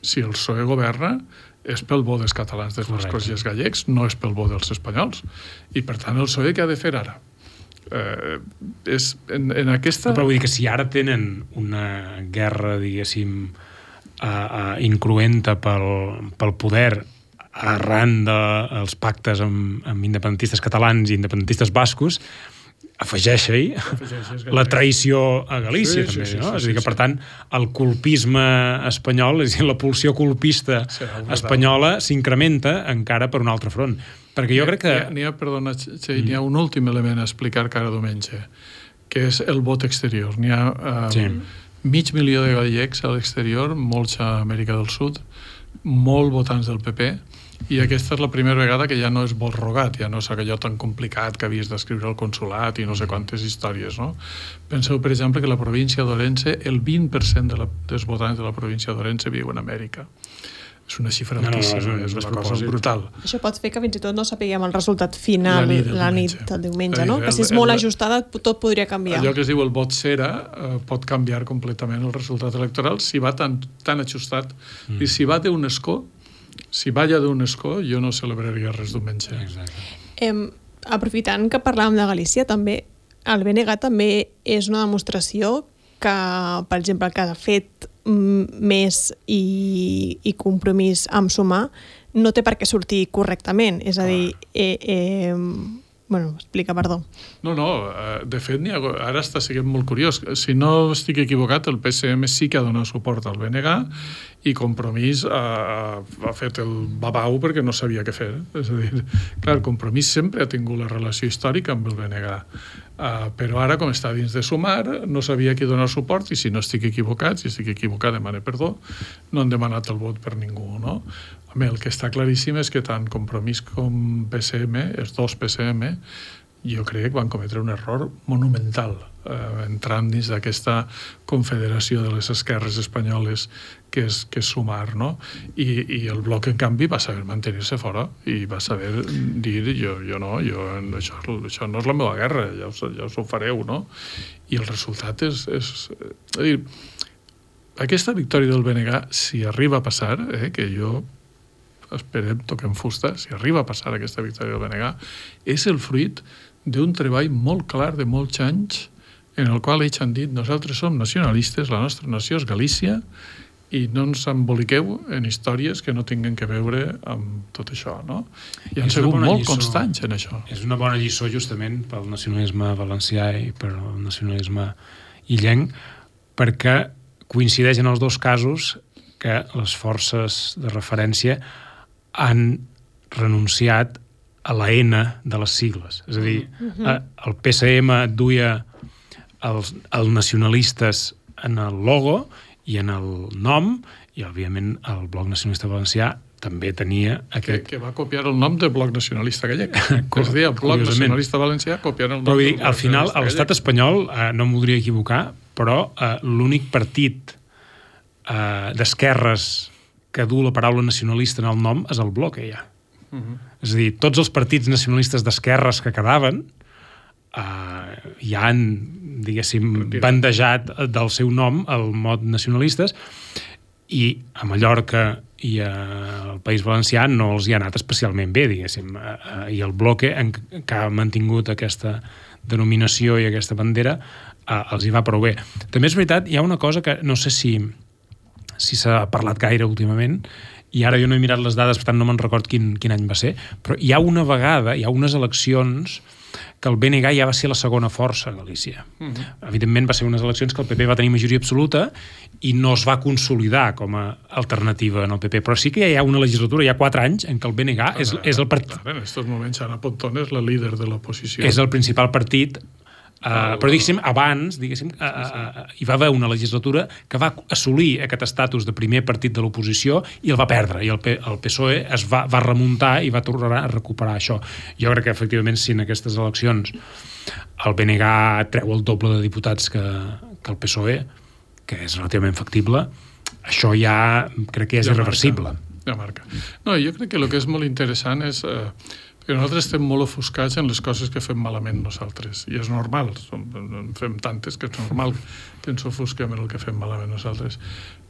Si el PSOE governa, és pel bo dels catalans, dels bascos i els gallecs, no és pel bo dels espanyols. I, per tant, el PSOE què ha de fer ara? Eh, és en, en aquesta... Però vull dir que si ara tenen una guerra, diguéssim, uh, uh, incruenta pel, pel poder arran dels de, pactes amb, amb independentistes catalans i independentistes bascos, afegeix-hi la traïció a Galícia, sí, també, sí, sí, no? Sí, és a dir, que, per tant, el colpisme espanyol, és a dir, la pulsió colpista sí, espanyola s'incrementa encara per un altre front. Perquè jo crec que... N'hi ha, perdona, Txell, mm. n'hi ha un últim element a explicar cada diumenge, que és el vot exterior. N'hi ha um, sí. mig milió de gallecs a l'exterior, molts a Amèrica del Sud, molt votants del PP, i aquesta és la primera vegada que ja no és vot rogat, ja no és allò tan complicat que havies d'escriure al consulat i no sé quantes històries, no? Penseu, per exemple, que la província d'Orense, el 20% de la, dels votants de la província d'Orense viuen a Amèrica. És una xifra no, altíssima, no, no, és, és una cosa brutal. Això pot fer que fins i tot no sapiguem el resultat final la nit del, la nit del diumenge, no? que si és molt el, ajustada tot podria canviar. Allò que es diu el vot cera eh, pot canviar completament el resultat electoral si va tan, tan ajustat mm. i si va d'un escó si balla d'un escó, jo no celebraria res diumenge. Exacte. Eh, aprofitant que parlàvem de Galícia, també el BNG també és una demostració que, per exemple, que ha fet més i, i compromís amb sumar no té per què sortir correctament. És a dir, eh, eh, Bueno, explica, perdó. No, no, eh, de fet, ha, ara està sent molt curiós. Si no estic equivocat, el PSM sí que ha donat suport al BNG i Compromís ha, ha fet el babau perquè no sabia què fer. És a dir, clar, Compromís sempre ha tingut la relació històrica amb el BNG, uh, però ara, com està dins de sumar, no sabia qui donar suport i si no estic equivocat, si estic equivocat, demane perdó, no han demanat el vot per ningú, no? Home, el que està claríssim és que tant Compromís com PSM, els dos PSM, jo crec que van cometre un error monumental eh, entrant dins d'aquesta confederació de les esquerres espanyoles que és, que és sumar, no? I, I el bloc, en canvi, va saber mantenir-se fora i va saber dir, jo, jo no, jo, això, això no és la meva guerra, ja us, ja us ho fareu, no? I el resultat és... és, és dir, aquesta victòria del BNG, si arriba a passar, eh, que jo esperem, toquem fusta, si arriba a passar aquesta victòria del BNG, és el fruit d'un treball molt clar de molts anys en el qual ells han dit nosaltres som nacionalistes, la nostra nació és Galícia i no ens emboliqueu en històries que no tinguin que veure amb tot això, no? I han sigut molt lliçó, constants en això. És una bona lliçó justament pel nacionalisme valencià i pel nacionalisme illenc, perquè coincideix en els dos casos que les forces de referència han renunciat a la N de les sigles. És a dir, mm-hmm. -huh. el PSM duia els, els nacionalistes en el logo i en el nom, i, òbviament, el Bloc Nacionalista Valencià també tenia aquest... Que, que va copiar el nom del Bloc Nacionalista Gallec. es deia Bloc Nacionalista Valencià copiant el nom però, dir, al final, l'estat espanyol, eh, no em voldria equivocar, però eh, l'únic partit eh, d'esquerres que du la paraula nacionalista en el nom és el bloc, ja. Uh -huh. És a dir, tots els partits nacionalistes d'esquerres que quedaven eh, ja han, diguéssim, bandejat del seu nom el mot nacionalistes i a Mallorca i al País Valencià no els hi ha anat especialment bé, diguéssim. Eh, eh, I el bloque, en, que ha mantingut aquesta denominació i aquesta bandera, eh, els hi va prou bé. També és veritat, hi ha una cosa que no sé si si s'ha parlat gaire últimament, i ara jo no he mirat les dades, per tant no me'n record quin, quin any va ser, però hi ha una vegada, hi ha unes eleccions que el BNG ja va ser la segona força a Galícia. Uh -huh. Evidentment va ser unes eleccions que el PP va tenir majoria absoluta i no es va consolidar com a alternativa en el PP, però sí que hi ha una legislatura, hi ha quatre anys, en què el BNG ah, és, és el partit... En aquests moments Ana Pontón és la líder de l'oposició. És el principal partit Uh, però diguéssim, abans diguéssim, uh, uh, uh, hi va haver una legislatura que va assolir aquest estatus de primer partit de l'oposició i el va perdre, i el, P el PSOE es va, va remuntar i va tornar a recuperar això. Jo crec que efectivament si en aquestes eleccions el BNG treu el doble de diputats que, que el PSOE, que és relativament factible, això ja crec que és ja irreversible. Marca. Ja marca. No, jo crec que el que és molt interessant és... Eh, perquè nosaltres estem molt ofuscats en les coses que fem malament nosaltres, i és normal, som, fem tantes que és normal que ens ofusquem en el que fem malament nosaltres.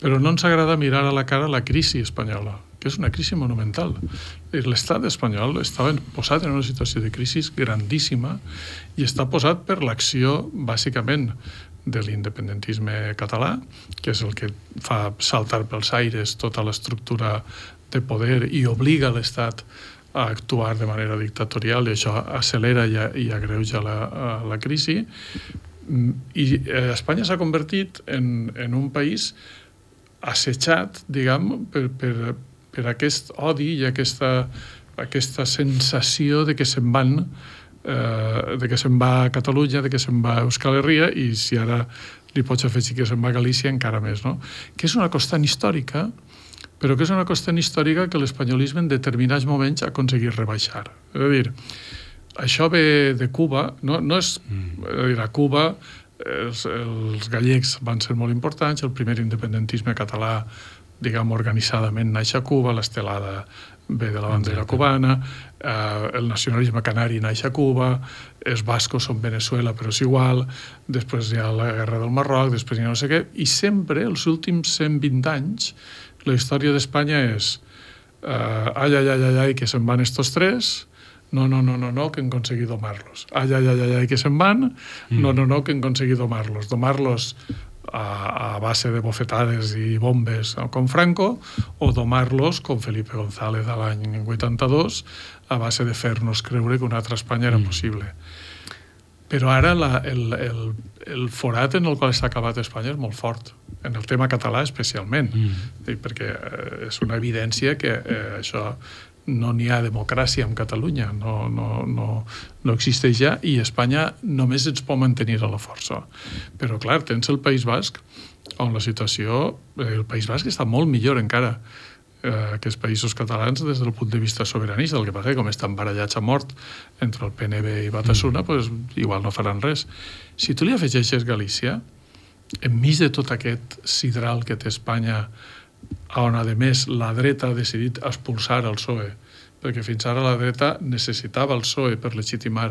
Però no ens agrada mirar a la cara la crisi espanyola, que és una crisi monumental. L'estat espanyol estava posat en una situació de crisi grandíssima i està posat per l'acció, bàsicament, de l'independentisme català, que és el que fa saltar pels aires tota l'estructura de poder i obliga l'Estat a actuar de manera dictatorial i això accelera i, i agreuja la, la crisi i eh, Espanya s'ha convertit en, en un país assetjat, diguem, per, per, per aquest odi i aquesta, aquesta sensació de que se'n van eh, de que se'n va a Catalunya, de que se'n va a Euskal Herria i si ara li pots afegir que se'n va a Galícia encara més, no? Que és una constant històrica però que és una qüestió històrica que l'espanyolisme en determinats moments ha aconseguit rebaixar. És a dir, això ve de Cuba, no, no és, mm. és a dir, a Cuba els, els gallecs van ser molt importants, el primer independentisme català, diguem, organitzadament naix a Cuba, l'estelada ve de la bandera cubana, eh, el nacionalisme canari naix a Cuba, els bascos són Venezuela però és igual, després hi ha la guerra del Marroc, després hi ha no sé què, i sempre, els últims 120 anys, la història d'Espanya és uh, ai, ai, ai, ai, ai, que se'n van estos tres, no, no, no, no, no, que hem aconseguit domar-los. Ai, ai, ai, ai, ai, que se'n van, mm. no, no, no, que hem aconseguit domar-los. Domar-los a, a base de bofetades i bombes com Franco o domar-los com Felipe González a l'any 82 a base de fer-nos creure que una altra Espanya era mm. possible. Però ara la, el, el, el forat en el qual s'ha acabat Espanya és molt fort en el tema català especialment, mm. perquè eh, és una evidència que eh, això no n'hi ha democràcia en Catalunya, no, no, no, no existeix ja, i Espanya només ens pot mantenir a la força. Però, clar, tens el País Basc, on la situació... El País Basc està molt millor encara eh, que els països catalans des del punt de vista sobiranista. El que passa que com estan barallats a mort entre el PNB i Batasuna, mm. pues, igual no faran res. Si tu li afegeixes Galícia, enmig de tot aquest sidral que té Espanya, on, a més, la dreta ha decidit expulsar el PSOE, perquè fins ara la dreta necessitava el PSOE per legitimar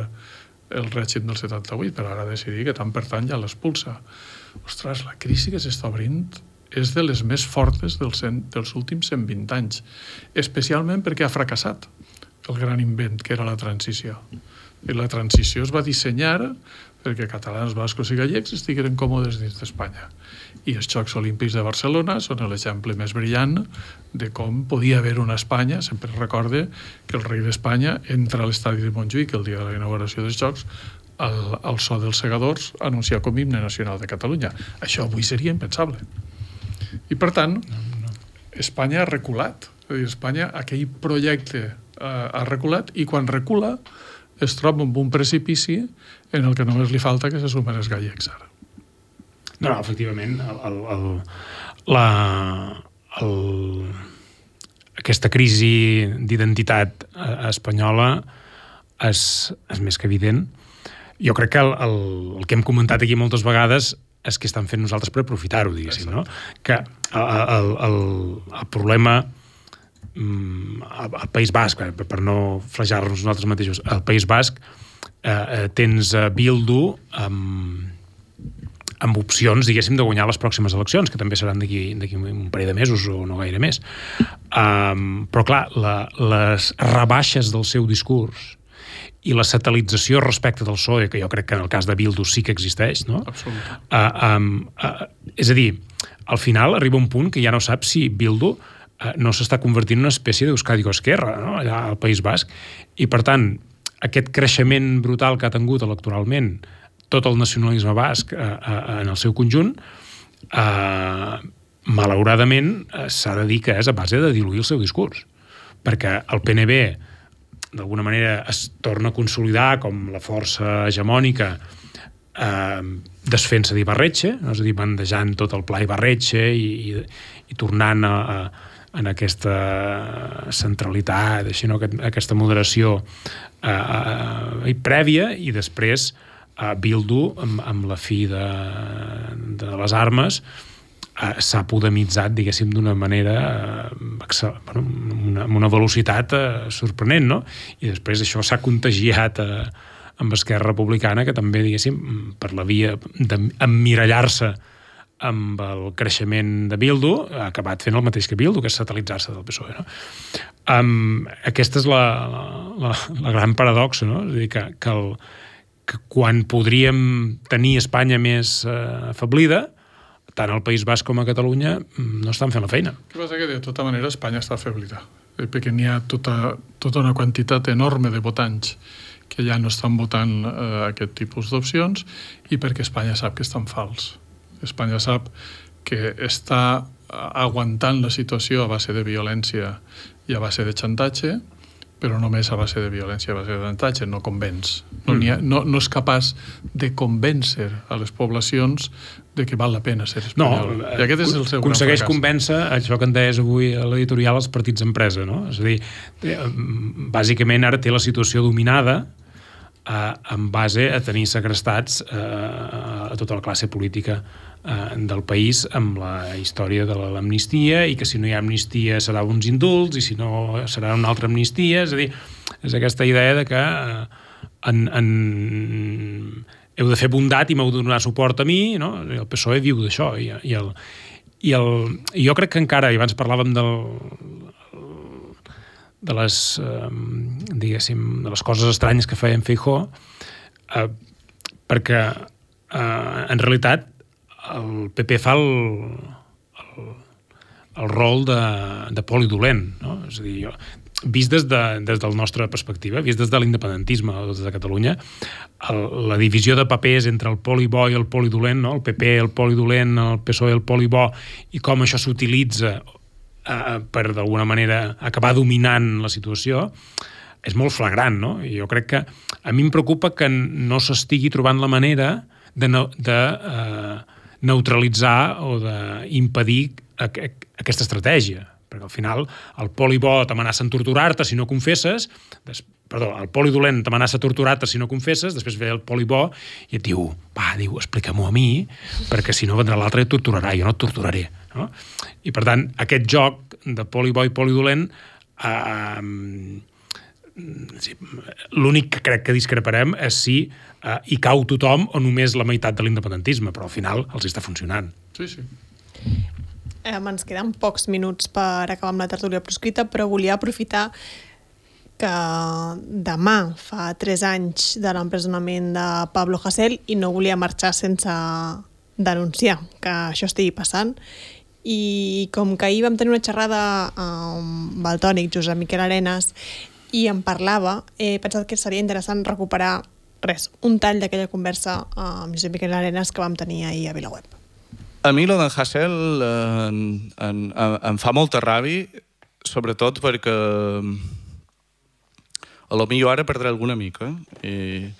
el règim del 78, però ara ha decidit que tant per tant ja l'expulsa. Ostres, la crisi que s'està obrint és de les més fortes dels, dels últims 120 anys, especialment perquè ha fracassat el gran invent que era la transició. I la transició es va dissenyar perquè catalans, bascos i gallecs estigueren còmodes dins d'Espanya. I els Jocs Olímpics de Barcelona són l'exemple més brillant de com podia haver una Espanya, sempre recorde que el rei d'Espanya entra a l'estadi de Montjuïc el dia de la inauguració dels Jocs al, al so dels segadors anunciar com himne nacional de Catalunya. Això avui seria impensable. I per tant, Espanya ha reculat. És a dir, Espanya, aquell projecte eh, ha reculat i quan recula es troba amb un precipici en el que només li falta que se sumen els gallecs ara. No, no, efectivament, el, el, el, la, el, aquesta crisi d'identitat eh, espanyola és, és més que evident. Jo crec que el, el, el que hem comentat aquí moltes vegades és què estan fent nosaltres per aprofitar-ho, diguéssim, no? Que el, el, el, problema mm, al País Basc, per, per no flajar-nos nosaltres mateixos, al País Basc eh, eh, tens eh, Bildu amb, amb opcions, diguéssim, de guanyar les pròximes eleccions, que també seran d'aquí un parell de mesos o no gaire més. Um, però, clar, la, les rebaixes del seu discurs i la satelització respecte del PSOE, que jo crec que en el cas de Bildu sí que existeix, no? Absolutament. Uh, um, uh, és a dir, al final arriba un punt que ja no sap si Bildu uh, no s'està convertint en una espècie d'Euskadi Esquerra, no? allà al País Basc, i per tant, aquest creixement brutal que ha tingut electoralment tot el nacionalisme basc eh, eh, en el seu conjunt, eh, malauradament eh, s'ha de dir que és a base de diluir el seu discurs. Perquè el PNB, d'alguna manera, es torna a consolidar com la força hegemònica eh, desfent-se d'Ibarretxe, és a dir, bandejant tot el pla Ibarretxe i, i, i tornant a, a, en aquesta centralitat, així, no? Aquest, aquesta moderació eh, eh, prèvia i després eh, Bildu, amb, amb la fi de, de les armes, eh, s'ha podemitzat, diguéssim, d'una manera eh, bueno, una, una velocitat eh, sorprenent, no? I després això s'ha contagiat eh, amb Esquerra Republicana, que també, diguéssim, per la via d'emmirallar-se amb el creixement de Bildu, ha acabat fent el mateix que Bildu, que és satelitzar-se del PSOE. No? Um, aquesta és la, la, la gran paradoxa, no? És a dir, que, que el, que quan podríem tenir Espanya més eh, afablida, tant al País Basc com a Catalunya mm, no estan fent la feina. Que passa que de tota manera Espanya està afablida, eh, perquè n'hi ha tota, tota una quantitat enorme de votants que ja no estan votant eh, aquest tipus d'opcions i perquè Espanya sap que estan fals. Espanya sap que està aguantant la situació a base de violència i a base de xantatge, però només a base de violència, a base de d'antatge, no convenç. No, ha, no, no és capaç de convèncer a les poblacions de que val la pena ser espanyol. No, I aquest és el seu aconsegueix convèncer això que en deies avui a l'editorial els partits d'empresa, no? És a dir, eh, bàsicament ara té la situació dominada eh, en base a tenir segrestats eh, a tota la classe política eh, del país amb la història de l'amnistia i que si no hi ha amnistia serà uns indults i si no serà una altra amnistia, és a dir, és aquesta idea de que eh, en, en, heu de fer bondat i m'heu de donar suport a mi, no? el PSOE viu d'això i, i, el, i, el, i jo crec que encara, i abans parlàvem del, de les, eh, diguéssim, de les coses estranyes que feien Feijó, eh, perquè eh, en realitat el PP fa el, el, el rol de, de poli dolent, no? És a dir, jo, vist des, de, des del nostre perspectiva, vist des de l'independentisme des de Catalunya, el, la divisió de papers entre el poli bo i el poli dolent, no? el PP el poli dolent, el PSOE el poli bo, i com això s'utilitza eh, per d'alguna manera acabar dominant la situació, és molt flagrant, no? I jo crec que a mi em preocupa que no s'estigui trobant la manera de, no, de eh, neutralitzar o d'impedir aquesta estratègia perquè al final el polibó t'amenaça en torturar-te si no confesses, des, perdó, el polidolent t'amenaça a torturar-te si no confesses, després ve el polibó i et diu, va, diu, explica-m'ho a mi, perquè si no vendrà l'altre i et torturarà, jo no et torturaré. No? I per tant, aquest joc de polibó i polidolent eh, sí, l'únic que crec que discreparem és si eh, hi cau tothom o només la meitat de l'independentisme, però al final els està funcionant. Sí, sí. Eh, ens queden pocs minuts per acabar amb la tertúlia proscrita, però volia aprofitar que demà fa tres anys de l'empresonament de Pablo Hasél i no volia marxar sense denunciar que això estigui passant i com que ahir vam tenir una xerrada amb el tònic Josep Miquel Arenas i em parlava, he pensat que seria interessant recuperar res, un tall d'aquella conversa amb Josep Miquel Arenas que vam tenir ahir a Vilaweb. A mi lo d'en Hassel eh, en, en, em fa molta ràbia, sobretot perquè a lo millor ara perdré alguna mica. I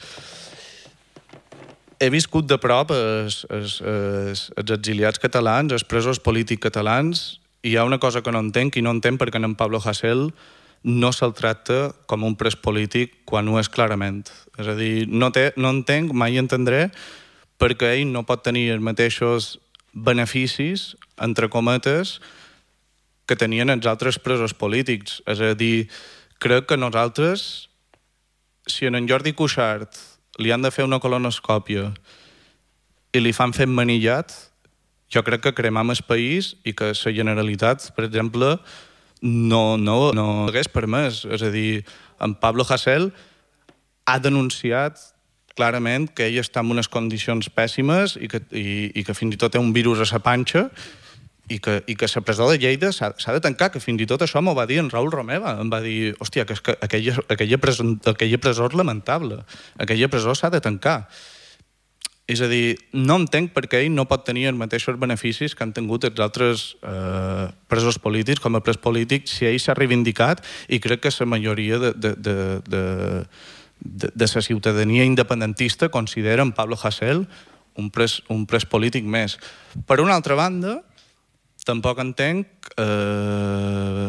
he viscut de prop els, els, els, els exiliats catalans, els presos polítics catalans, i hi ha una cosa que no entenc, i no entenc perquè en Pablo Hasél no se'l tracta com un pres polític quan ho és clarament. És a dir, no, té, no entenc, mai entendré perquè ell no pot tenir els mateixos beneficis, entre cometes, que tenien els altres presos polítics. És a dir, crec que nosaltres, si en Jordi Cuixart li han de fer una colonoscòpia i li fan fer manillat, jo crec que cremam el país i que la Generalitat, per exemple, no, no, no hagués permès. És a dir, en Pablo Hasél ha denunciat clarament que ell està en unes condicions pèssimes i que, i, i que fins i tot té un virus a sa panxa i que, i que la presó de Lleida s'ha de tancar, que fins i tot això m'ho va dir en Raül Romeva, em va dir, hòstia, que, és que aquella, aquella, presó, aquella presó és lamentable, aquella presó s'ha de tancar. És a dir, no entenc per què ell no pot tenir els mateixos beneficis que han tingut els altres eh, presos polítics com a pres polític si ell s'ha reivindicat i crec que la majoria de, de, de, de, de, de la ciutadania independentista consideren Pablo Hasél un pres, un pres polític més. Per una altra banda, tampoc entenc eh,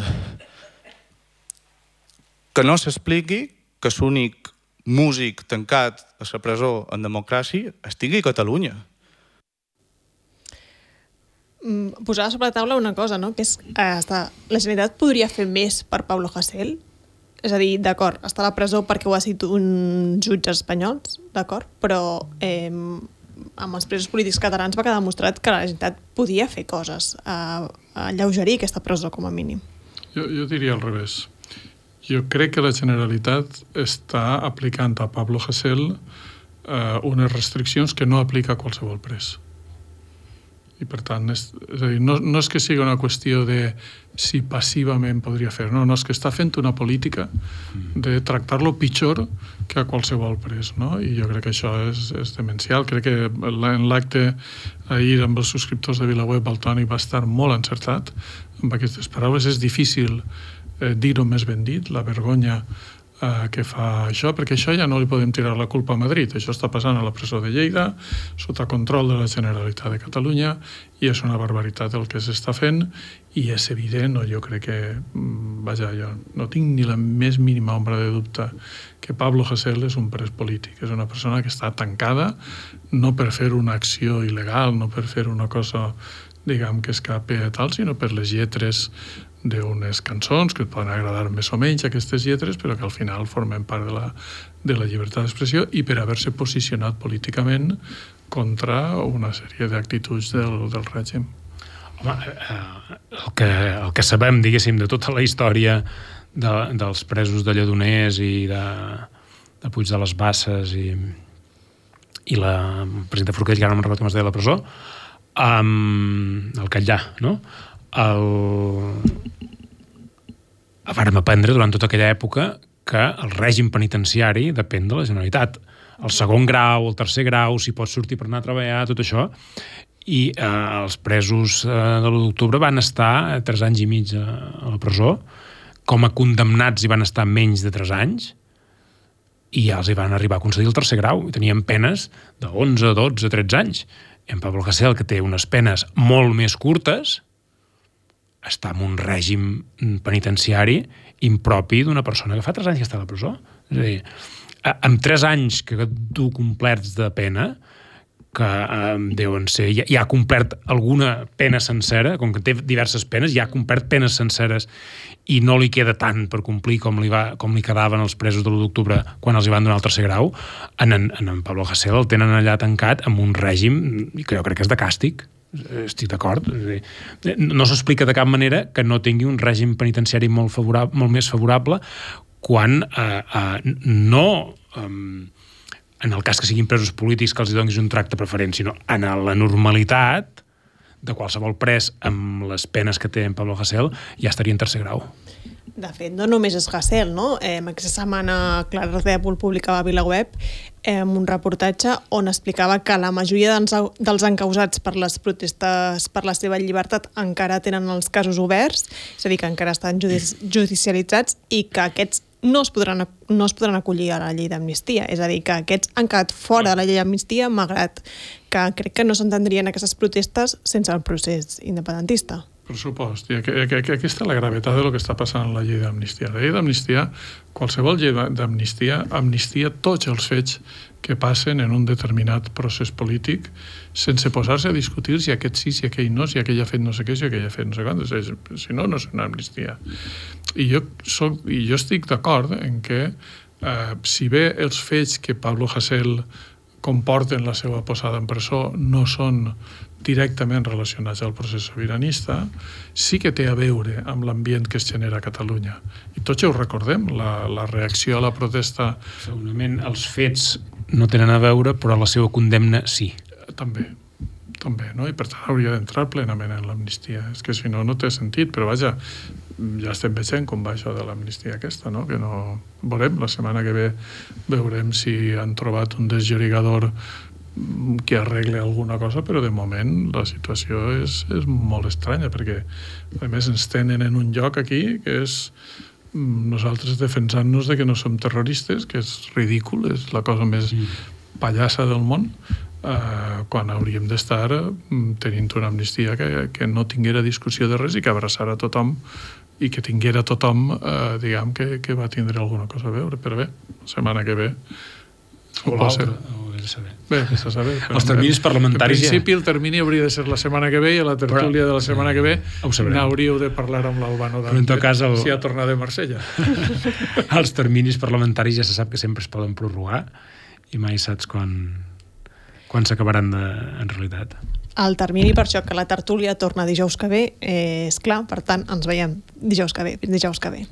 que no s'expliqui que l'únic músic tancat a la presó en democràcia estigui a Catalunya. Mm, posar sobre la taula una cosa, no? que és eh, està, la Generalitat podria fer més per Pablo Hasél? És a dir, d'acord, està a la presó perquè ho ha sigut un jutge espanyols, d'acord, però eh, amb els presos polítics catalans va quedar demostrat que la Generalitat podia fer coses a, a alleugerir aquesta presó com a mínim. Jo, jo diria al revés. Jo crec que la Generalitat està aplicant a Pablo Hasél eh, unes restriccions que no aplica a qualsevol pres. I per tant, és, és a dir, no, no és que sigui una qüestió de si passivament podria fer, no, no, és que està fent una política de tractar-lo pitjor que a qualsevol pres, no? I jo crec que això és, és demencial. Crec que en l'acte ahir amb els subscriptors de VilaWeb el Toni va estar molt encertat amb aquestes paraules. És difícil eh, dir-ho més ben dit, la vergonya eh, que fa això, perquè això ja no li podem tirar la culpa a Madrid. Això està passant a la presó de Lleida, sota control de la Generalitat de Catalunya, i és una barbaritat el que s'està fent, i és evident, no, jo crec que, mm, vaja, jo no tinc ni la més mínima ombra de dubte que Pablo Hasél és un pres polític, és una persona que està tancada no per fer una acció il·legal, no per fer una cosa diguem que escape a tal, sinó per les lletres d'unes cançons que et poden agradar més o menys aquestes lletres, però que al final formen part de la, de la llibertat d'expressió i per haver-se posicionat políticament contra una sèrie d'actituds del, del règim. Home, eh, el, que, el que sabem, diguéssim, de tota la història de, dels presos de Lledoners i de, de Puig de les Basses i, i la presidenta Forquell, que ara no me'n recordo com es deia la presó, um, el Catllà, no? El, vàrem aprendre durant tota aquella època que el règim penitenciari depèn de la Generalitat. El segon grau, el tercer grau, si pots sortir per anar a treballar, tot això. I eh, els presos eh, de l'1 d'octubre van estar tres anys i mig a, a la presó, com a condemnats hi van estar menys de tres anys, i ja els hi van arribar a concedir el tercer grau. I tenien penes de 11, 12, 13 anys. I en Pablo Hasél, que té unes penes molt més curtes, està en un règim penitenciari impropi d'una persona que fa 3 anys que està a la presó. És a dir, amb 3 anys que tu complerts de pena, que eh, deuen ser, ja, ja ha complert alguna pena sencera, com que té diverses penes, ja ha complert penes senceres i no li queda tant per complir com li, va, com li quedaven els presos de l'1 d'octubre quan els hi van donar el tercer grau, en, en, en Pablo Hasél el tenen allà tancat amb un règim que jo crec que és de càstig estic d'acord. No s'explica de cap manera que no tingui un règim penitenciari molt, favorable, molt més favorable quan eh, eh, no eh, en el cas que siguin presos polítics que els donis un tracte preferent, sinó en la normalitat de qualsevol pres amb les penes que té en Pablo Hasél ja estaria en tercer grau. De fet, no només és Gassel, no? Eh, aquesta setmana Clara Ardèpol publicava a VilaWeb eh, un reportatge on explicava que la majoria dels encausats per les protestes per la seva llibertat encara tenen els casos oberts, és a dir, que encara estan judicialitzats i que aquests no es podran, no es podran acollir a la llei d'amnistia. És a dir, que aquests han quedat fora de la llei d'amnistia, malgrat que crec que no s'entendrien aquestes protestes sense el procés independentista. I que, que, que aquesta és la gravetat de lo que està passant en la llei d'amnistia. La llei d'amnistia, qualsevol llei d'amnistia, amnistia tots els fets que passen en un determinat procés polític sense posar-se a discutir si aquest sí, si aquell no, si aquell ha fet no sé què, si aquell ha fet no sé quantes. Si no, no és una amnistia. I jo, soc, i jo estic d'acord en que eh, si bé els fets que Pablo Hasél comporten la seva posada en presó no són directament relacionats al procés sobiranista, sí que té a veure amb l'ambient que es genera a Catalunya. I tots ja ho recordem, la, la reacció a la protesta... Segurament els fets no tenen a veure, però la seva condemna sí. També, també, no? I per tant hauria d'entrar plenament en l'amnistia. És que si no, no té sentit, però vaja, ja estem veient com va això de l'amnistia aquesta, no? Que no... Veurem, la setmana que ve veurem si han trobat un desllorigador que arregle alguna cosa, però de moment la situació és, és molt estranya, perquè a més ens tenen en un lloc aquí que és mm, nosaltres defensant-nos de que no som terroristes, que és ridícul, és la cosa més pallassa del món, eh, quan hauríem d'estar mm, tenint una amnistia que, que no tinguera discussió de res i que abraçara tothom i que tinguera tothom, eh, diguem, que, que va tindre alguna cosa a veure. Però bé, la setmana que ve... O l'altra, de saber. Bé, vés a saber. Els terminis parlamentaris En principi, el termini hauria de ser la setmana que ve i a la tertúlia de la setmana que ve sabrem. n'hauríeu de parlar amb l'Albano Però en tot cas, el- si ha tornat de Marsella. Els terminis parlamentaris ja se sap que sempre es poden prorrogar i mai saps quan, quan s'acabaran de, en realitat. El termini per això que la tertúlia torna dijous que ve eh, és clar, per tant ens veiem dijous que ve, fins dijous que ve.